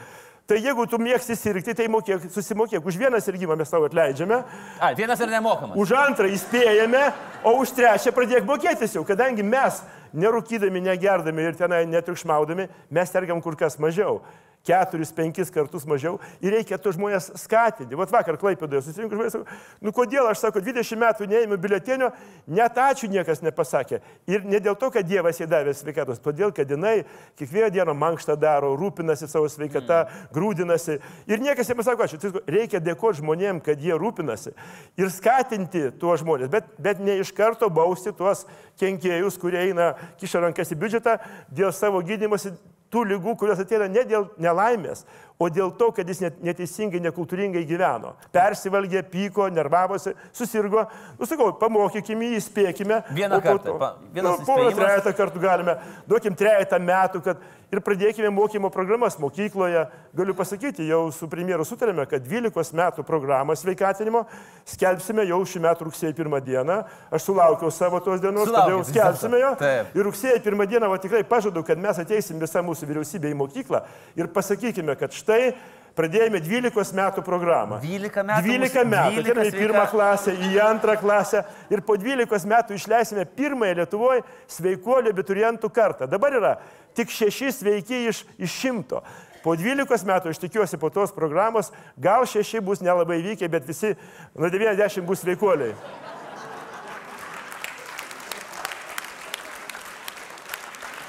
Tai jeigu tu mėgsti sirgti, tai mokėk, susimokėk. Už vieną sirgimą mes tau atleidžiame, A, vienas ir nemokamas. už antrą įspėjame, o už trečią pradėk mokėtis jau, kadangi mes nerūkydami, negerdami ir tenai netriukšmaudami, mes sergam kur kas mažiau. Keturis, penkis kartus mažiau ir reikia tos žmonės skatinti. Vat vakar Klaipėdoje susirinko žmonės, sako, nu kodėl aš sako, 20 metų neėmiau biletenio, net ačiū niekas nepasakė. Ir ne dėl to, kad Dievas jai davė sveikatos, todėl, kad jinai kiekvieną dieną mankštą daro, rūpinasi savo sveikata, mm. grūdinasi. Ir niekas nepasako, ačiū. Tai Reikia dėkoti žmonėm, kad jie rūpinasi ir skatinti tuos žmonės, bet, bet ne iš karto bausti tuos kenkėjus, kurie eina kiša rankas į biudžetą dėl savo gydimosi tų lygų, kurios ateina ne dėl nelaimės, o dėl to, kad jis net, neteisingai, nekultūringai gyveno. Persivalgė, pyko, nervavosi, susirgo. Nusakau, pamokykime įspėkime. Vieną kartą, pa- vienas nu, porą, trejata kartų galime. Duokim trejata metų, kad ir pradėkime mokymo programas mokykloje. Galiu pasakyti, jau su premjeru sutarėme, kad 12 metų programą sveikatinimo skelbsime jau šių metų rugsėjo 1 dieną. Aš sulaukiau savo tos dienos, vis skelbsime jo. Taip. Ir rugsėjo 1 dieną, va tikrai pažadu, kad mes ateisim visą mūsų vyriausybę į mokyklą ir pasakykime, kad štai pradėjome 12 metų programą. 12 metų 12 mūsų- metų. 12 Ateiname į pirmą klasę, į antrą klasę ir po 12 metų išleisime pirmąją Lietuvoje sveikuolių abiturientų kartą. Dabar yra tik šeši sveiki iš, iš šimto. Po 12 metų, aš tikiuosi, po tos programos, gal šeši bus nelabai vykę, bet visi nuo 90 bus sveikuoliai.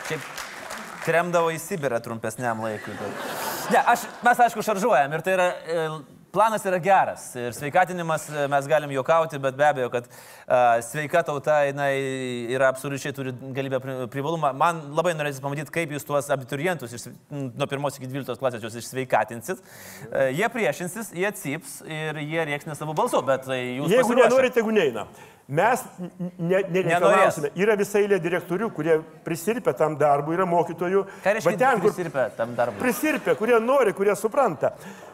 Šiaip tremdavo į Sibirą trumpesniam laikui. Bet... Ne, aš, mes aišku šaržuojam ir tai yra, e, planas yra geras. Ir sveikatinimas e, mes galim juokauti, bet be abejo, kad uh, sveika tauta jinai yra absoliučiai turi galybę pri- privalumą. Man labai norėsis pamatyti, kaip jūs tuos abiturientus iš, nuo 1 iki 12 klasės jūs išsveikatinsit. Uh, jie priešinsis, jie atsips ir jie rieks ne savo balsu, bet tai jūs... Jeigu nenorite, tegu neina. Mes ne- nereikalausime. Yra visa eilė direktorių, kurie prisirpia tam darbui, yra mokytojų. Ką reiškia ten, kur prisirpę tam darbui? prisirpę, kurie nori, kurie supranta.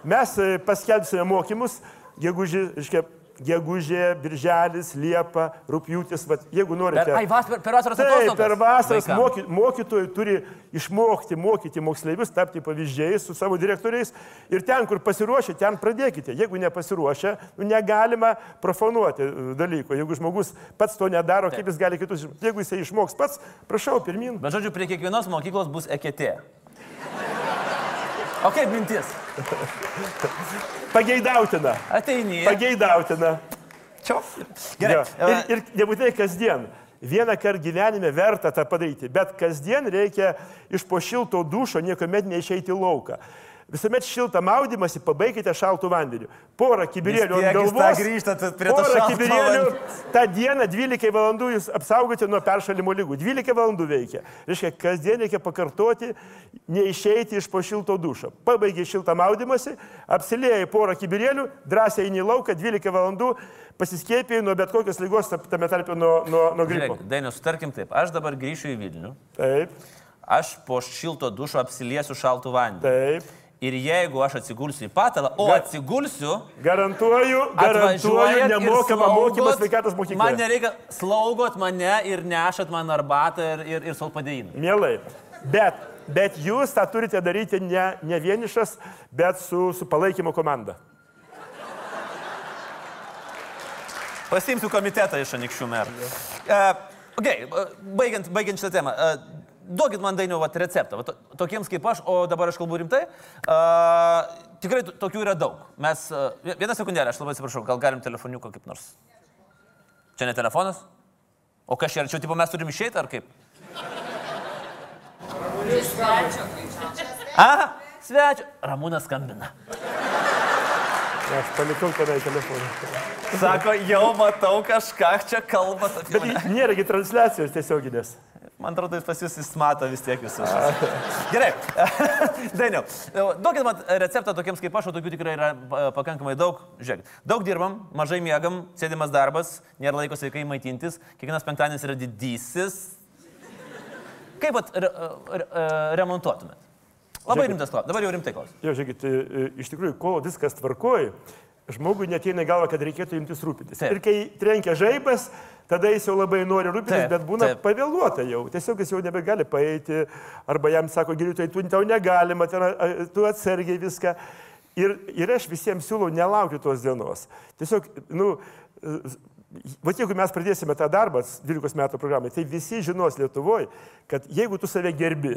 Mes e, paskelbsime mokymus, gegužė, iškia, gegužė, birželis, liepa, rūpjūtis, va, jeigu norite. Per, ai, vas, per, per vasaros Taip, atostogas. per vasaras moky, mokytojai turi išmokti, mokyti moksleivius, tapti pavyzdžiais su savo direktoriais ir ten, kur pasiruošę, ten pradėkite. Jeigu nepasiruošę, nu, negalima profanuoti e, dalyko. Jeigu žmogus pats to nedaro, Taip. kaip jis gali kitus, jeigu jisai išmoks pats, prašau, pirmin. Bet žodžiu, prie kiekvienos mokyklos bus eketė. O kaip mintis? Pageidautina. Ateini. Pageidautina. Čia. Gerai. Jo. Ir, ir nebūtinai kasdien. Vieną kartą gyvenime verta tą padaryti, bet kasdien reikia iš po šilto dušo niekuomet neišeiti į lauką. Visuomet šiltą maudimąsi pabaikite šaltų vandeniu. Porą kibirėlių ant tą galvos. grįžtat prie to porą kibirėlių. Ta diena 12 valandų jūs apsaugote nuo peršalimo lygų. 12 valandų veikia. Reiškia, kasdien reikia pakartoti, neišeiti iš po šilto dušo. Pabaigai šiltą maudimąsi, apsilėjai porą kibirėlių, drąsiai eini į lauką, 12 valandų pasiskėpėjai nuo bet kokios lygos, tame tarpe nuo, nuo, nuo gripo. Žiūrėk, Dainius, sutarkim taip. Aš dabar grįšiu į Vilnių. Taip, Aš po šilto dušo apsiliesiu šaltų vandenį. taip. Ir jeigu aš atsigulsiu į patalą, o Ga- atsigulsiu, Garantuoju, garantuoju nemokamą mokymą sveikatos Man mokykloje. nereikia slaugot mane ir nešat man arbatą ir, ir, ir solpadėjimą. Mielai. Bet, bet jūs tą turite daryti ne, ne vienišas, bet su, su palaikymo komanda. Pasimsiu komitetą iš anikščių merų. E, Okay, baigiant, baigiant šitą temą. Uh, duokit man dainių vat, receptą, vat, tokiems kaip aš, o dabar aš kalbu rimtai. Uh, tikrai tokių yra daug. Mes, uh, vieną sekundėlę, aš labai atsiprašau, gal galim telefoniuką kaip nors. Čia ne telefonas? O kas čia, ar čia tipo mes turim išeiti ar kaip? Aha, svečio. Ramūnas skambina. Aš palikau tenai telefoną. Sako, jau matau kažką čia kalbat apie Bet nėragi transliacijos tiesioginės. Man atrodo, pas jūs jis mato vis tiek visus. Gerai. Dainiau, duokit man receptą tokiems kaip aš, o tokių tikrai yra pakankamai daug. Žiūrėkit, daug dirbam, mažai miegam, sėdimas darbas, nėra laiko sveikai maitintis, kiekvienas penktadienis yra didysis. Kaip pat re, re, e, remontuotumėt? Labai Žiūrėkit. rimtas klausimas. Dabar jau rimtai klausimas. Jo, žiūrėkit, iš tikrųjų, kol viskas tvarkoji, žmogui neteina į galvą, kad reikėtų imtis rūpintis. Taip. Ir kai trenkia žaibas, tada jis jau labai nori rūpintis, Taip, bet būna taip. pavėluota jau. Tiesiog jis jau nebegali paeiti, arba jam sako, gydytojai, tu tau negalima, ten, tu atsargiai viską. Ir, ir aš visiems siūlau nelaukti tos dienos. Tiesiog, nu, Va jeigu mes pradėsime tą darbą 12 metų programai, tai visi žinos Lietuvoje, kad jeigu tu save gerbi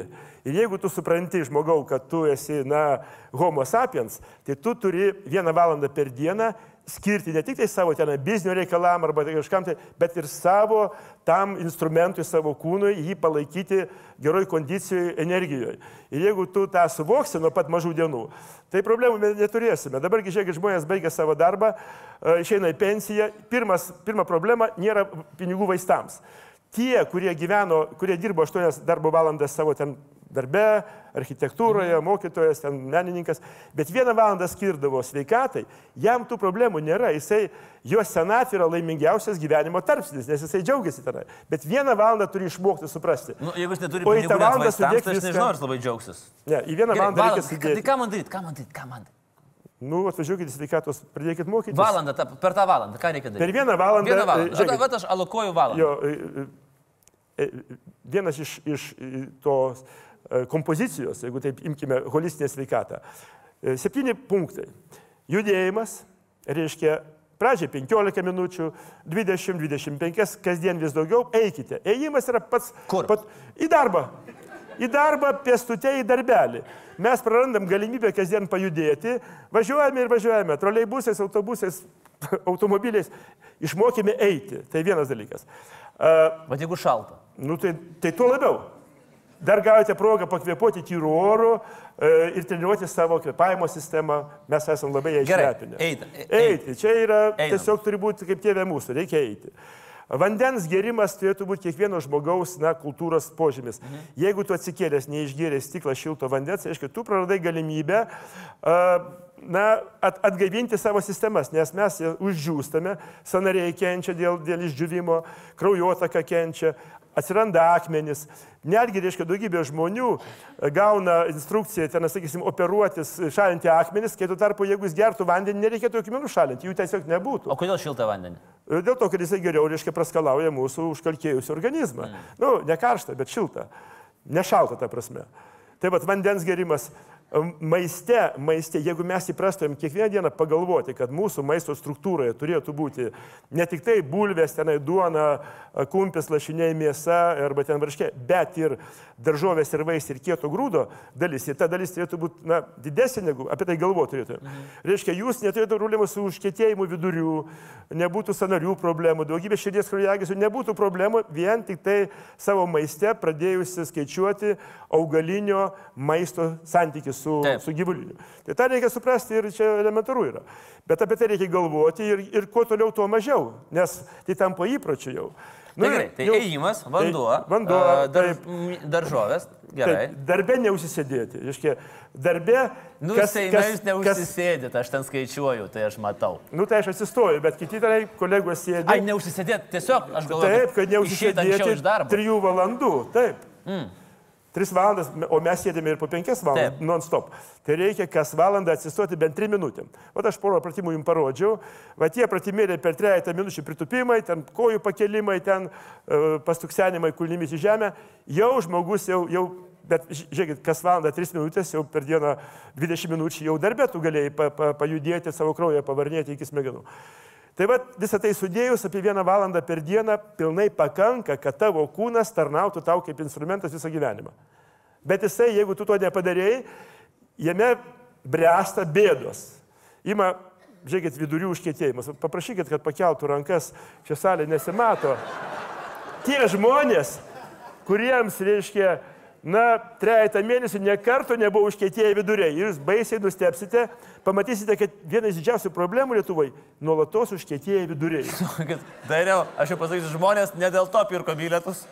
ir jeigu tu supranti žmogau, kad tu esi, na, homo sapiens, tai tu turi vieną valandą per dieną skirti ne tik tai savo ten biznio reikalam arba tai kažkam, tai, bet ir savo tam instrumentui, savo kūnui, jį palaikyti geroj kondicijoje, energijoje. Ir jeigu tu tą suvoksi nuo pat mažų dienų, tai problemų neturėsime. Dabargi, žiūrėkit, žmonės baigia savo darbą, e, išeina į pensiją. Pirmas, pirma problema - nėra pinigų vaistams. Tie, kurie gyveno, kurie dirbo 8 darbo valandas savo ten darbe, architektūroje, mokytojas, ten menininkas, bet vieną valandą skirdavo sveikatai, jam tų problemų nėra. Jisai, jo senatvė yra laimingiausias gyvenimo tarpsnis, nes jisai džiaugiasi tenai. Bet vieną valandą turi išmokti suprasti. Nu, jeigu jis neturi O į tą valandą sudėk tai aš viską. nežinau, ar labai džiaugsis. Ne, į vieną Gerai, valandą reikia valandą. Tai sudėti. ką man daryti, ką man daryti, ką man daryti? Nu, atvažiuokit į sveikatos, pradėkit mokytis. Valandą, ta, per tą valandą, ką reikia daryti? Per vieną valandą. Vieną e, valandą. žiūrėkit, Vat, vat aš alokuoju valandą. Jo, e, e, e, vienas iš, iš e, tos e, kompozicijos, jeigu taip imkime holistinę sveikatą. E, Septyni punktai. Judėjimas, reiškia, pradžiai 15 minučių, 20-25, kasdien vis daugiau, eikite. Ėjimas yra pats... Kur? Pat, į darbą. Į darbą, pėstute į darbelį. Mes prarandam galimybę kasdien pajudėti, važiuojame ir važiuojame, troleibusais, autobusais, automobiliais, išmokime eiti. Tai vienas dalykas. Bet jeigu šalta. Nu, tai, tai tuo labiau. Dar gavote progą pakvėpuoti tyrų orų e, ir treniruoti savo kvėpavimo sistemą. Mes esame labai ją išlepinę. eita, e- Eiti. Čia yra Einam. tiesiog turi būti kaip tėvė mūsų, reikia eiti. Vandens gerimas turėtų būti kiekvieno žmogaus na, kultūros požymis. Mhm. Jeigu tu atsikėlęs neišgėręs stiklą šilto vandens, reiškia, tu praradai galimybę uh, na, at, atgaivinti savo sistemas, nes mes jas uždžiūstame, sanariai kenčia dėl, dėl išdžiūvimo, kraujotaka kenčia, atsiranda akmenys. Netgi, reiškia, daugybė žmonių e, gauna instrukciją, ten, sakysim, operuotis, šalinti akmenis, kai tuo tarpu, jeigu jis gertų vandenį, nereikėtų jokių minų šalinti, jų tiesiog nebūtų. O kodėl šiltą vandenį? Dėl to, kad jisai geriau, reiškia, praskalauja mūsų užkalkėjusią organizmą. Mm. Nu, ne karštą, bet šiltą. Nešaltą, ta prasme. Tai vad vandens gerimas. Maiste, maiste, jeigu mes įprastumėm kiekvieną dieną pagalvoti, kad mūsų maisto struktūroje turėtų būti ne tik tai bulvės, tenai duona, kumpis, lašiniai, mėsa arba ten varškė, bet ir daržovės ir vaisiai ir kieto grūdo dalis. Ir ta dalis turėtų būti na, didesnė negu apie tai galvoti turėtume. Mhm. Reiškia, jūs neturėtumėte problemų su užkėtėjimu vidurių, nebūtų sanarių problemų, daugybė širdies kraujagyslių, nebūtų problemų vien tik tai savo maiste pradėjusi skaičiuoti augalinio maisto santykių su, Taip. su gyvuliniu. Tai tą reikia suprasti ir čia elementaru yra. Bet apie tai reikia galvoti ir, ir kuo toliau, tuo mažiau, nes tai tampa įpročiu jau. Tai gerai, tai jau- ėjimas, vanduo, Tai vanduo, dar, daržovės, gerai. Taip, darbe neusisėdėti. Iškia, darbe. Nu, kas, Seime jūs neužsisėdėt, aš ten skaičiuoju, tai aš matau. Nu, tai aš atsistoju, bet kiti tenai kolegos sėdi. Ai, neužsisėdėt, tiesiog aš galvoju. Taip, kad neužsisėdėti iš darbo. trijų valandų. Taip. Mm. Tris valandas, o mes sėdėme ir po penkias valandas, Taip. non-stop. Tai reikia kas valandą atsistoti bent trim minutėm. O aš porą pratimų jums parodžiau. Va tie pratimėliai per trejata minučių pritupimai, ten kojų pakelimai, ten uh, pastuksenimai kulnimis į žemę. Jau žmogus jau, jau bet ži- žiūrėkit, kas valandą 3 minutės, jau per dieną 20 minučių jau darbė tu galėjai pa, pa, pajudėti savo kraują, pavarnėti iki smegenų. Tai va visą tai sudėjus apie vieną valandą per dieną pilnai pakanka, kad tavo kūnas tarnautų tau kaip instrumentas visą gyvenimą. Bet jisai, jeigu tu to nepadarėjai, jame bręsta bėdos. Ima, žiūrėkit, vidurių užkėtėjimas. Paprašykit, kad pakeltų rankas, čia salė nesimato. Tie žmonės, kuriems, reiškia, na, trejata mėnesių nekarto nebuvo užkėtėję viduriai. Jūs baisiai nustepsite, pamatysite, kad vienas didžiausių problemų Lietuvoje - nuolatos užkėtėję viduriai. Dariau, aš jau pasakysiu, žmonės ne dėl to pirko bilietus.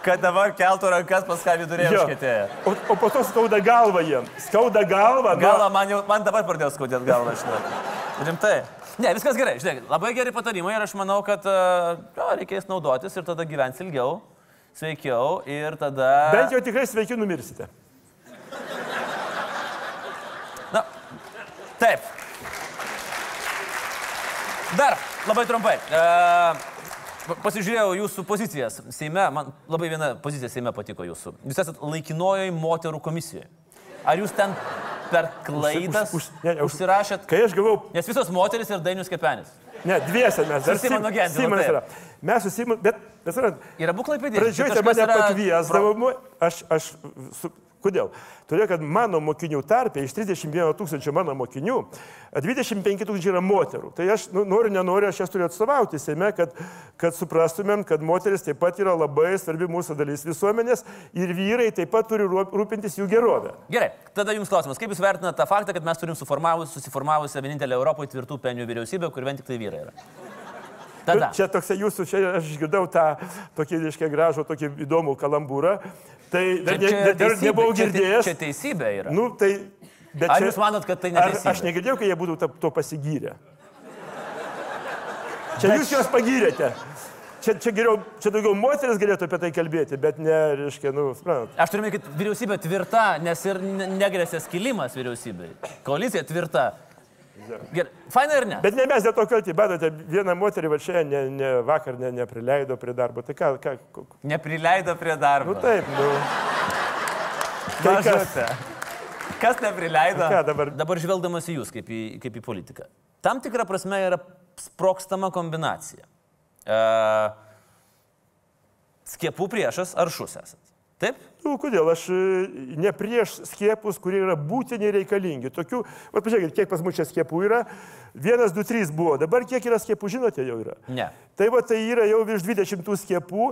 Kad dabar keltų rankas pas ką viduriai užkėtėję. O, o po to skauda galva jiem. Skauda galva. Galva man, jau, man dabar pradėjo skaudėti galvą, žinai. Rimtai. Ne, viskas gerai, žinai, labai geri patarimai ir aš manau, kad uh, jo, reikės naudotis ir tada gyvens ilgiau, sveikiau ir tada... Bent jau tikrai sveiki numirsite. Na, taip. Dar labai trumpai. Uh, Pasižiūrėjau jūsų pozicijas Seime, man labai viena pozicija Seime patiko jūsų. Jūs esate laikinojoje moterų komisijoje. Ar jūs ten per klaidas Už- už- ne, už- užsirašėt? Kai aš gavau Nes visos moteris ir dainius kepenis. Ne, dviese mes. dar Su Simonu Sim- Gentvilu, Simonas taip. Yra. Mes su Simonu, bet, bet suprantat, Yra būklai pėdė. pradžioje mane pakviesdavo, mu- aš, aš, su, kodėl? Todėl, kad mano mokinių tarpė, iš 31 tūkstančio mano mokinių, 25 tūkstančiai yra moterų. Tai aš nu, noriu, nenoriu, aš jas turiu atstovauti Seime, kad, kad suprastumėm, kad moteris taip pat yra labai svarbi mūsų dalis visuomenės ir vyrai taip pat turi rūp- rūpintis jų gerovę. Gerai, tada jums klausimas. Kaip jūs vertinate tą faktą, kad mes turim susiformavusią vienintelę Europoje tvirtų penių vyriausybę, kur vien tik tai vyrai yra? Tada. Čia toksai jūsų, čia aš išgirdau tą tokį, reiškia, gražų, tokį įdomų kalambūrą. Tai dar, ne, dar, dar teisybė, nebuvau čia girdėjęs. Čia teisybė yra. Nu, tai, bet Ar čia, jūs manot, kad tai neteisybė? aš negirdėjau, kai jie būtų ta- tuo pasigyrę. Čia jūs juos pagyrėte. Čia, čia, geriau, čia daugiau moteris galėtų apie tai kalbėti, bet ne, reiškia, nu, suprantat. Aš turiu minėti, kad vyriausybė tvirta, nes ir ne- negrėsė skilimas vyriausybei. Koalicija tvirta. Gerai, faina ir ne? Bet ne mes dėl to kalti, matote, vieną moterį va čia ne, ne, vakar ne, neprileido prie darbo. Tai ką, ką, ko- Neprileido prie darbo. nu taip, nu. Tai kas. Kas neprileido? Ką dabar? Dabar žvelgdamas į jūs kaip į, kaip į politiką. Tam tikrą prasme yra sprokstama kombinacija. Uh, skiepų priešas ar šus esat? Taip? Nu, kodėl? Aš e, ne prieš skiepus, kurie yra būtini reikalingi. Tokių, va, pažiūrėkit, kiek pas mus čia skiepų yra. Vienas, du, trys buvo. Dabar kiek yra skiepų, žinote, jau yra. Ne. Tai va, tai yra jau virš 20 tų skiepų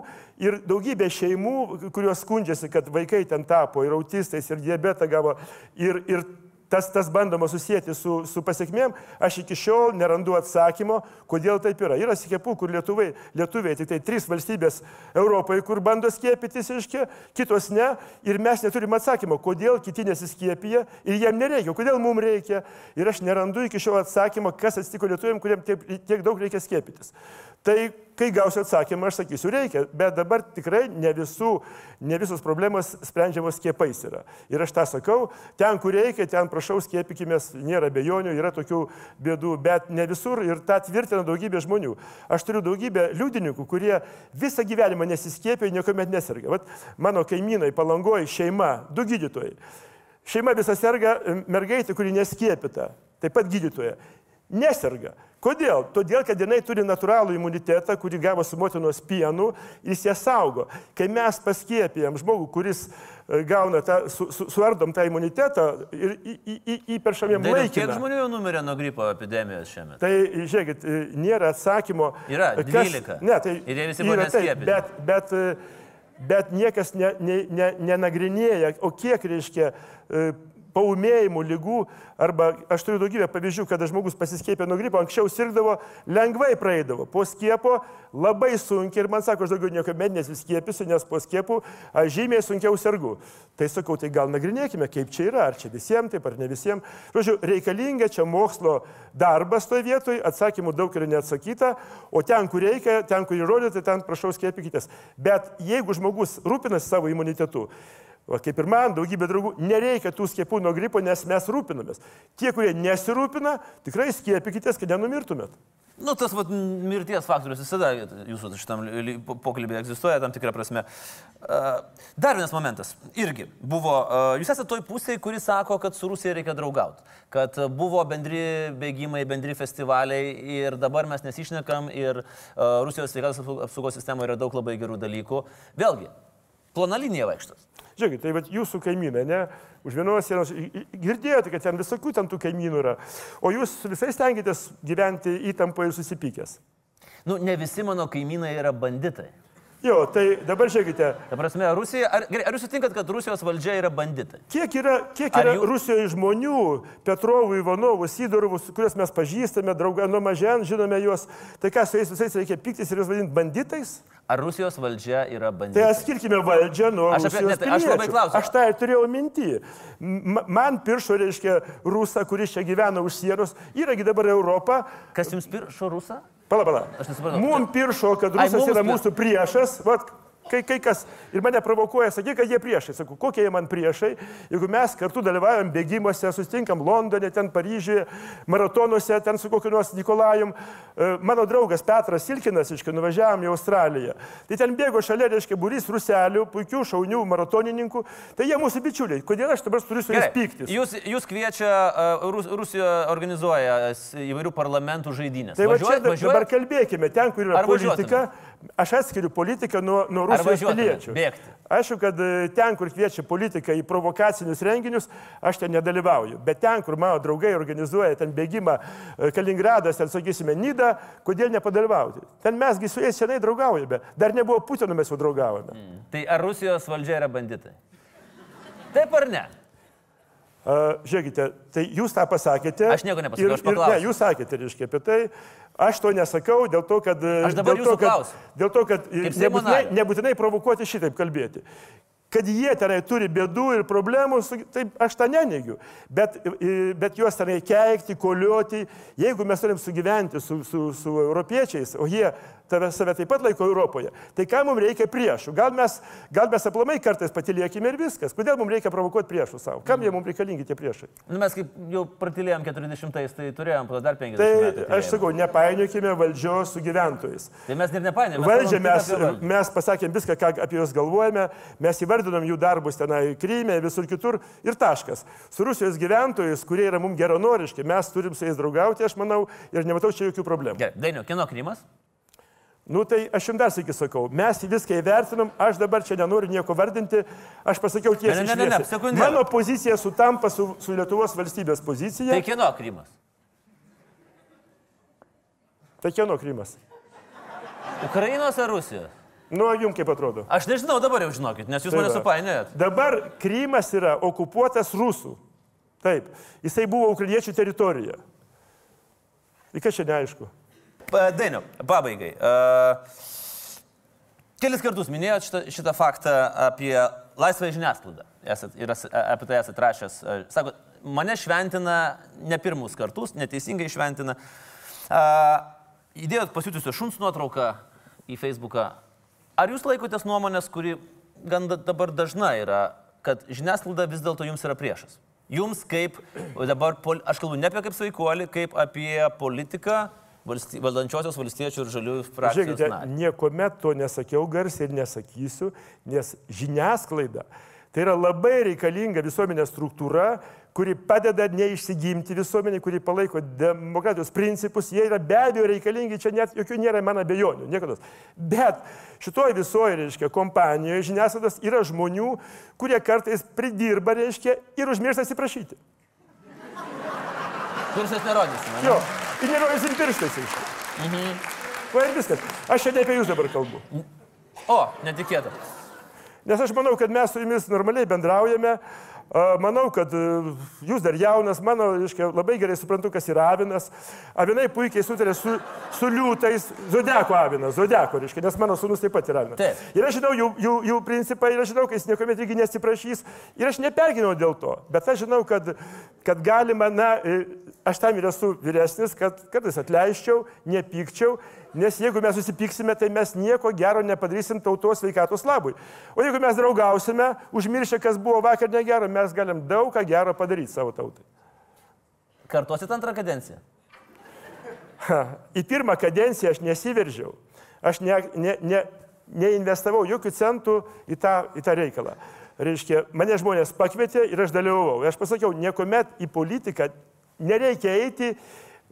ir daugybė šeimų, kurios skundžiasi, kad vaikai ten tapo ir autistais, ir diabetą gavo, ir, ir tas, tas bandoma susijęti su, su pasiekmėm, aš iki šiol nerandu atsakymo, kodėl taip yra. Yra skiepų, kur lietuvai, lietuviai, tik tai trys valstybės Europoje, kur bando skiepytis, iškia, kitos ne, ir mes neturim atsakymo, kodėl kiti nesiskiepija ir jiem nereikia, kodėl mums reikia. Ir aš nerandu iki šiol atsakymo, kas atsitiko lietuviam, kuriem tiek, tiek daug reikia skiepytis. Tai kai gausiu atsakymą, aš sakysiu, reikia, bet dabar tikrai ne, visų, ne visos problemos sprendžiamos skiepais yra. Ir aš tą sakau, ten, kur reikia, ten prašau skiepykimės, nėra bejonių, yra tokių bėdų, bet ne visur ir tą tvirtina daugybė žmonių. Aš turiu daugybę liudininkų, kurie visą gyvenimą nesiskiepė ir niekuomet neserga. Vat mano kaimynai palangoji šeima, du gydytojai. Šeima visa serga, mergaitė, kuri neskiepita, taip pat gydytoja. Neserga. Kodėl? Todėl, kad jinai turi natūralų imunitetą, kurį gavo su motinos pienu, jis ją saugo. Kai mes paskiepijam žmogų, kuris e, gauna tą, su, su, suardom tą imunitetą ir įperšam jam Dainiau, Kiek žmonių jau numirė nuo gripo epidemijos šiame? Tai žiūrėkit, e, nėra atsakymo. Yra, kas- 12. Ne, tai Ir jie visi buvo neskiepyti. bet, bet, e, bet niekas ne, ne, ne, nenagrinėja, o kiek reiškia e, paumėjimų lygų, arba aš turiu daugybę pavyzdžių, kada žmogus pasiskiepė nuo gripo, anksčiau sirgdavo, lengvai praeidavo, po skiepo labai sunkiai ir man sako, aš daugiau nieko med nesiskiepysiu, nes po skiepų aš žymiai sunkiau sergu. Tai sakau, tai gal nagrinėkime, kaip čia yra, ar čia visiems taip, ar ne visiems. Žodžiu, reikalinga čia mokslo darbas toje vietoje, atsakymų daug yra neatsakyta, o ten, kur reikia, ten, kur įrodyti, ten prašau skiepykitės. Bet jeigu žmogus rūpinasi savo imunitetu, Va, kaip ir man, daugybė draugų, nereikia tų skiepų nuo gripo, nes mes rūpinamės. Tie, kurie nesirūpina, tikrai skiepykitės, kad nenumirtumėt. Nu, tas vat, mirties faktorius visada jūsų šitam pokalbėje egzistuoja tam tikrą prasme. Dar vienas momentas. Irgi buvo, jūs esate toj pusėje, kuri sako, kad su Rusija reikia draugauti. Kad buvo bendri bėgimai, bendri festivaliai ir dabar mes nesišnekam ir Rusijos sveikatos apsau- apsaugos sistemoje yra daug labai gerų dalykų. Vėlgi, plona linija vaikštas. Žiūrėkit, tai vat jūsų kaimynai, ne? Už vienos sienos, girdėjote, kad ten visokių ten tų kaimynų yra, o jūs visai stengiatės gyventi įtampoje ir susipykęs. Nu, ne visi mano kaimynai yra banditai. Jo, tai dabar žiūrėkite, Ta prasme, Rusija, ar, gerai, ar jūs sutinkat, kad Rusijos valdžia yra banditai? kiek yra, kiek yra jų-. Rusijoje žmonių, Petrovų, Ivanovų, Sidorovų, kuriuos mes pažįstame, draugą nuo mažen, žinome juos, tai ką su jais visais reikia piktis ir juos vadinti banditais? Ar Rusijos valdžia yra Tai banditai? atskirkime valdžią nuo Aš apie- Rusijos ne, tai aš labai piliečių. klausiu. Aš tą ir turėjau minti. M- Man piršo, reiškia, rusą, kuris čia gyvena už sienos, yragi dabar Europa. Kas jums piršo rusą? Pala, pala. Aš nesupratau. Mums piršo, kad Ai, rusas mums yra mūsų priešas. Vat, kai, kai kas ir mane provokuoja, sakyk, kad jie priešai. Sakau, kokie jie man priešai, jeigu mes kartu dalyvaujam bėgimuose, susitinkam Londone, ten Paryžiuje, maratonuose, ten su kokiu nors Nikolajum. E, Mano draugas Petras Silkinas, iškai, nuvažiavam į Australiją. Tai ten bėgo šalia, reiškia, būrys ruselių, puikių šaunių maratonininkų. Tai jie mūsų bičiuliai. Kodėl aš dabar turiu su jais pyktis? Jūs, jūs kviečia, uh, Rus, Rusija organizuoja įvairių parlamentų žaidynės. Tai va čia važiuojat? dabar kalbėkime, ten, kur yra politika, aš atskiriu politiką nuo, nuo Rusijos piliečių. bėgti? Aišku, kad e, ten, kur kviečia politika į provokacinius renginius, aš ten nedalyvauju. Bet ten, kur mano draugai organizuoja ten bėgimą e, Kaliningradas, ten, sakysime, Nida, kodėl nepadalyvauti? Ten mesgi su jais senai draugaujame. Dar nebuvo Putino, mes jau draugavome. Mm. Tai ar Rusijos valdžia yra banditai? Taip ar ne? Žiūrėkite, tai jūs tą pasakėte. Aš nieko nepasakiau, ir- aš paklausiau. Ne, jūs sakėte, reiškia, apie tai. Aš to nesakau dėl to, kad... Aš dabar dėl to, jūsų kad, klausiu. dėl to, kad nebūtinai, nebūtinai provokuoti šitaip kalbėti. Kad jie tenai turi bėdų ir problemų, taip aš tą neneigiu. Bet, bet juos tenai keikti, kolioti, jeigu mes turim sugyventi su, su, su europiečiais, o jie tave, save taip pat laiko Europoje, tai ką mums reikia priešų? Gal mes, gal mes aplamai kartais patiliekime ir viskas. Kodėl mums reikia provokuoti priešų savo? Kam jie mums reikalingi tie priešai? Nu, mes kaip jau pratilėjom 40-ais, tai turėjom po dar 50 Tai metų. aš sakau, nepainiokime valdžios su gyventojais. Tai mes ir nepainėjome. Valdžią mes, mes pasakėm viską, ką apie juos galvojame, mes įvardinom jų darbus tenai Kryme, visur kitur ir taškas. Su Rusijos gyventojais, kurie yra mums geronoriški, mes turim su jais draugauti, aš manau, ir nematau čia jokių problemų. Gerai, Dainiu, kino Krymas? Nu tai aš jums dar sėki sakau, mes viską įvertinom, aš dabar čia nenoriu nieko vardinti, aš pasakiau tiesiai. Ne, ne, ne, ne, šviesiai. sekundėlę. Mano pozicija sutampa su, su Lietuvos valstybės pozicija. Tai kino Krymas. Tai kieno Krymas? Ukrainos ar Rusijos? Nu, jums kaip atrodo? Aš nežinau dabar jau žinokit, nes jūs Tai mane supainėjot. Dabar Krymas yra okupuotas rusų. Taip, jisai buvo ukrainiečių teritorija. Ir kas čia neaišku? Dainiau, pabaigai. Kelis kartus minėjot šitą, šitą faktą apie laisvą žiniasklaidą. Esat, ir apie tai esate rašęs. Sakot, mane šventina ne pirmus kartus, neteisingai šventina. Įdėjot pasiūtusio šuns nuotrauką į Facebooką. Ar jūs laikotės nuomonės, kuri gan da- dabar dažna yra, kad žiniasklaida vis dėlto jums yra priešas? Jums kaip dabar, aš kalbu ne apie kaip sveikuolį, kaip apie politiką valsty, valdančiosios valstiečių ir žaliųjų frakcijos. Žiūrėkite, narį. niekuomet to nesakiau garsiai ir nesakysiu, nes žiniasklaida tai yra labai reikalinga visuomenės struktūra, kuri padeda neišsigimti visuomenį, kuri palaiko demokratijos principus. Jie yra be abejo reikalingi, čia net jokių nėra man abejonių, niekada. Bet šitoje visoje, reiškia, kompanijoje žiniasklaidos yra žmonių, kurie kartais pridirba, reiškia, ir užmiršta atsiprašyti. Kursas nerodysime. ne? Jo, ir nerodysim pirštais. Mhm. Va ir viskas. Aš čia ne apie jūs dabar kalbu. O, netikėta. Nes aš manau, kad mes su jumis normaliai bendraujame. Manau, kad e, jūs dar jaunas, mano, reiškia, labai gerai suprantu, kas yra avinas. Avinai puikiai sutarė su, su liūtais, zodiako avinas, zodiako, reiškia, nes mano sunus taip pat yra avinas. Taip. Ir aš žinau jų, jų, jų principą, ir aš žinau, kad jis niekuomet irgi nesiprašys. Ir aš neperginau dėl to. Bet aš žinau, kad, kad galima, na, e, aš tam ir esu vyresnis, kad kartais atleiščiau, nepykčiau. Nes jeigu mes susipyksime, tai mes nieko gero nepadarysim tautos sveikatos labui. O jeigu mes draugausime, užmiršę, kas buvo vakar negero, mes galim daug ką gero padaryti savo tautai. Kartuosit antrą kadenciją. Ha, į pirmą kadenciją aš nesiveržiau. Aš ne, ne, ne, neinvestavau jokių centų į tą, į tą reikalą. Reiškia, mane žmonės pakvietė ir aš dalyvavau. Aš pasakiau, niekuomet į politiką nereikia eiti,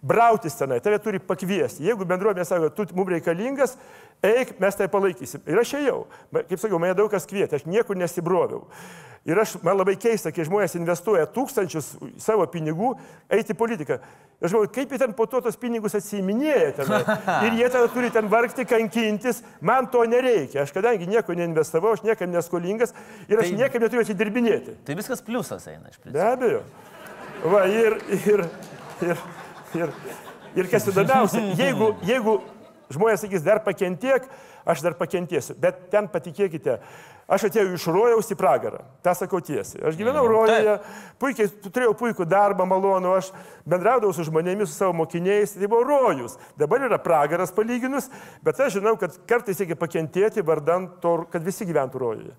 brautis tenai, tave turi pakviesti. Jeigu bendruomenė sako, tu mums reikalingas, eik, mes tai palaikysim. Ir aš ėjau. Kaip sakiau, mane daug kas kvietė, aš niekur nesibroviau. Ir aš, man labai keista, kai žmonės investuoja tūkstančius savo pinigų eiti į politiką. Aš galvoju, kaip jie ten po to tos pinigus atsiminėja ten. Ir jie tada turi ten vargti, kankintis. Man to nereikia. Aš kadangi nieko neinvestavau, aš niekam neskolingas ir aš tai, niekam neturiu atidirbinėti. Tai viskas pliusas eina iš principo. Be abejo. Va, ir, ir, ir, ir, ir kas įdomiausia, jeigu, jeigu žmonės sakys, dar pakentiek, aš dar pakentiesiu. Bet ten patikėkite, Aš atėjau iš rojaus į pragarą, tą sakau tiesiai. Aš gyvenau mhm. rojoje, puikiai, turėjau puikų darbą, malonu, aš bendraudavau su žmonėmis, su savo mokiniais, tai buvo rojus. Dabar yra pragaras palyginus, bet aš žinau, kad kartais reikia pakentėti vardant to, kad visi gyventų rojoje.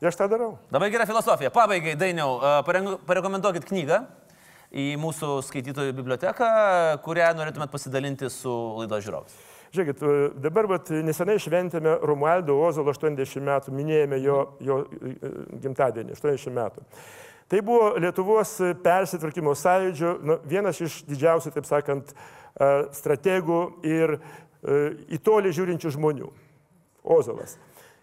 Ir aš tą darau. Labai gera filosofija. Pabaigai, Dainiau, parekomenduokit knygą į mūsų skaitytojų biblioteką, kurią norėtumėt pasidalinti su laido žiūrovais. Žiūrėkit, dabar vat, nesenai šventėme Romualdo Ozolo 80 metų, minėjome jo, jo e, gimtadienį, 80 metų. Tai buvo Lietuvos persitvarkymo sąjūdžio nu, vienas iš didžiausių, taip sakant, e, strategų ir e, į tolį žiūrinčių žmonių. Ozolas.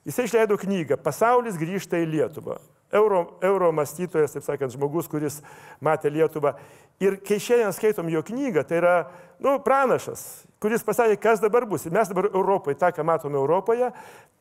Jisai išleido knygą Pasaulis grįžta į Lietuvą. Euro, euro mąstytojas, taip sakant, žmogus, kuris matė Lietuvą. Ir kai šiandien skaitom jo knygą, tai yra, nu, pranašas kuris pasakė, kas dabar bus. Ir mes dabar Europoje, tą, ką matome Europoje,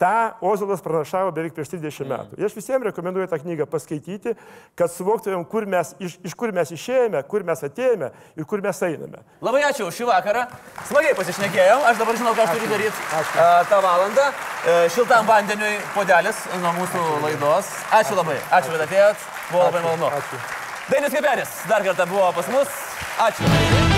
tą Ozolas pranašavo beveik prieš 30 mm. metų. Ir aš visiems rekomenduoju tą knygą paskaityti, kad suvoktumėm, kur mes, iš, iš kur mes išėjome, kur mes atėjome ir kur mes einame. Labai ačiū šį vakarą. Smagiai pasišnekėjom. Aš dabar žinau, ką aš turiu daryti uh, tą valandą. Uh, šiltam vandeniui podelis nuo mūsų laidos. Ačiū labai. Ačiū, kad atėjot. Buvo labai malonu. Ačiū. Dainis Kepenis dar kartą buvo pas mus. Ačiū.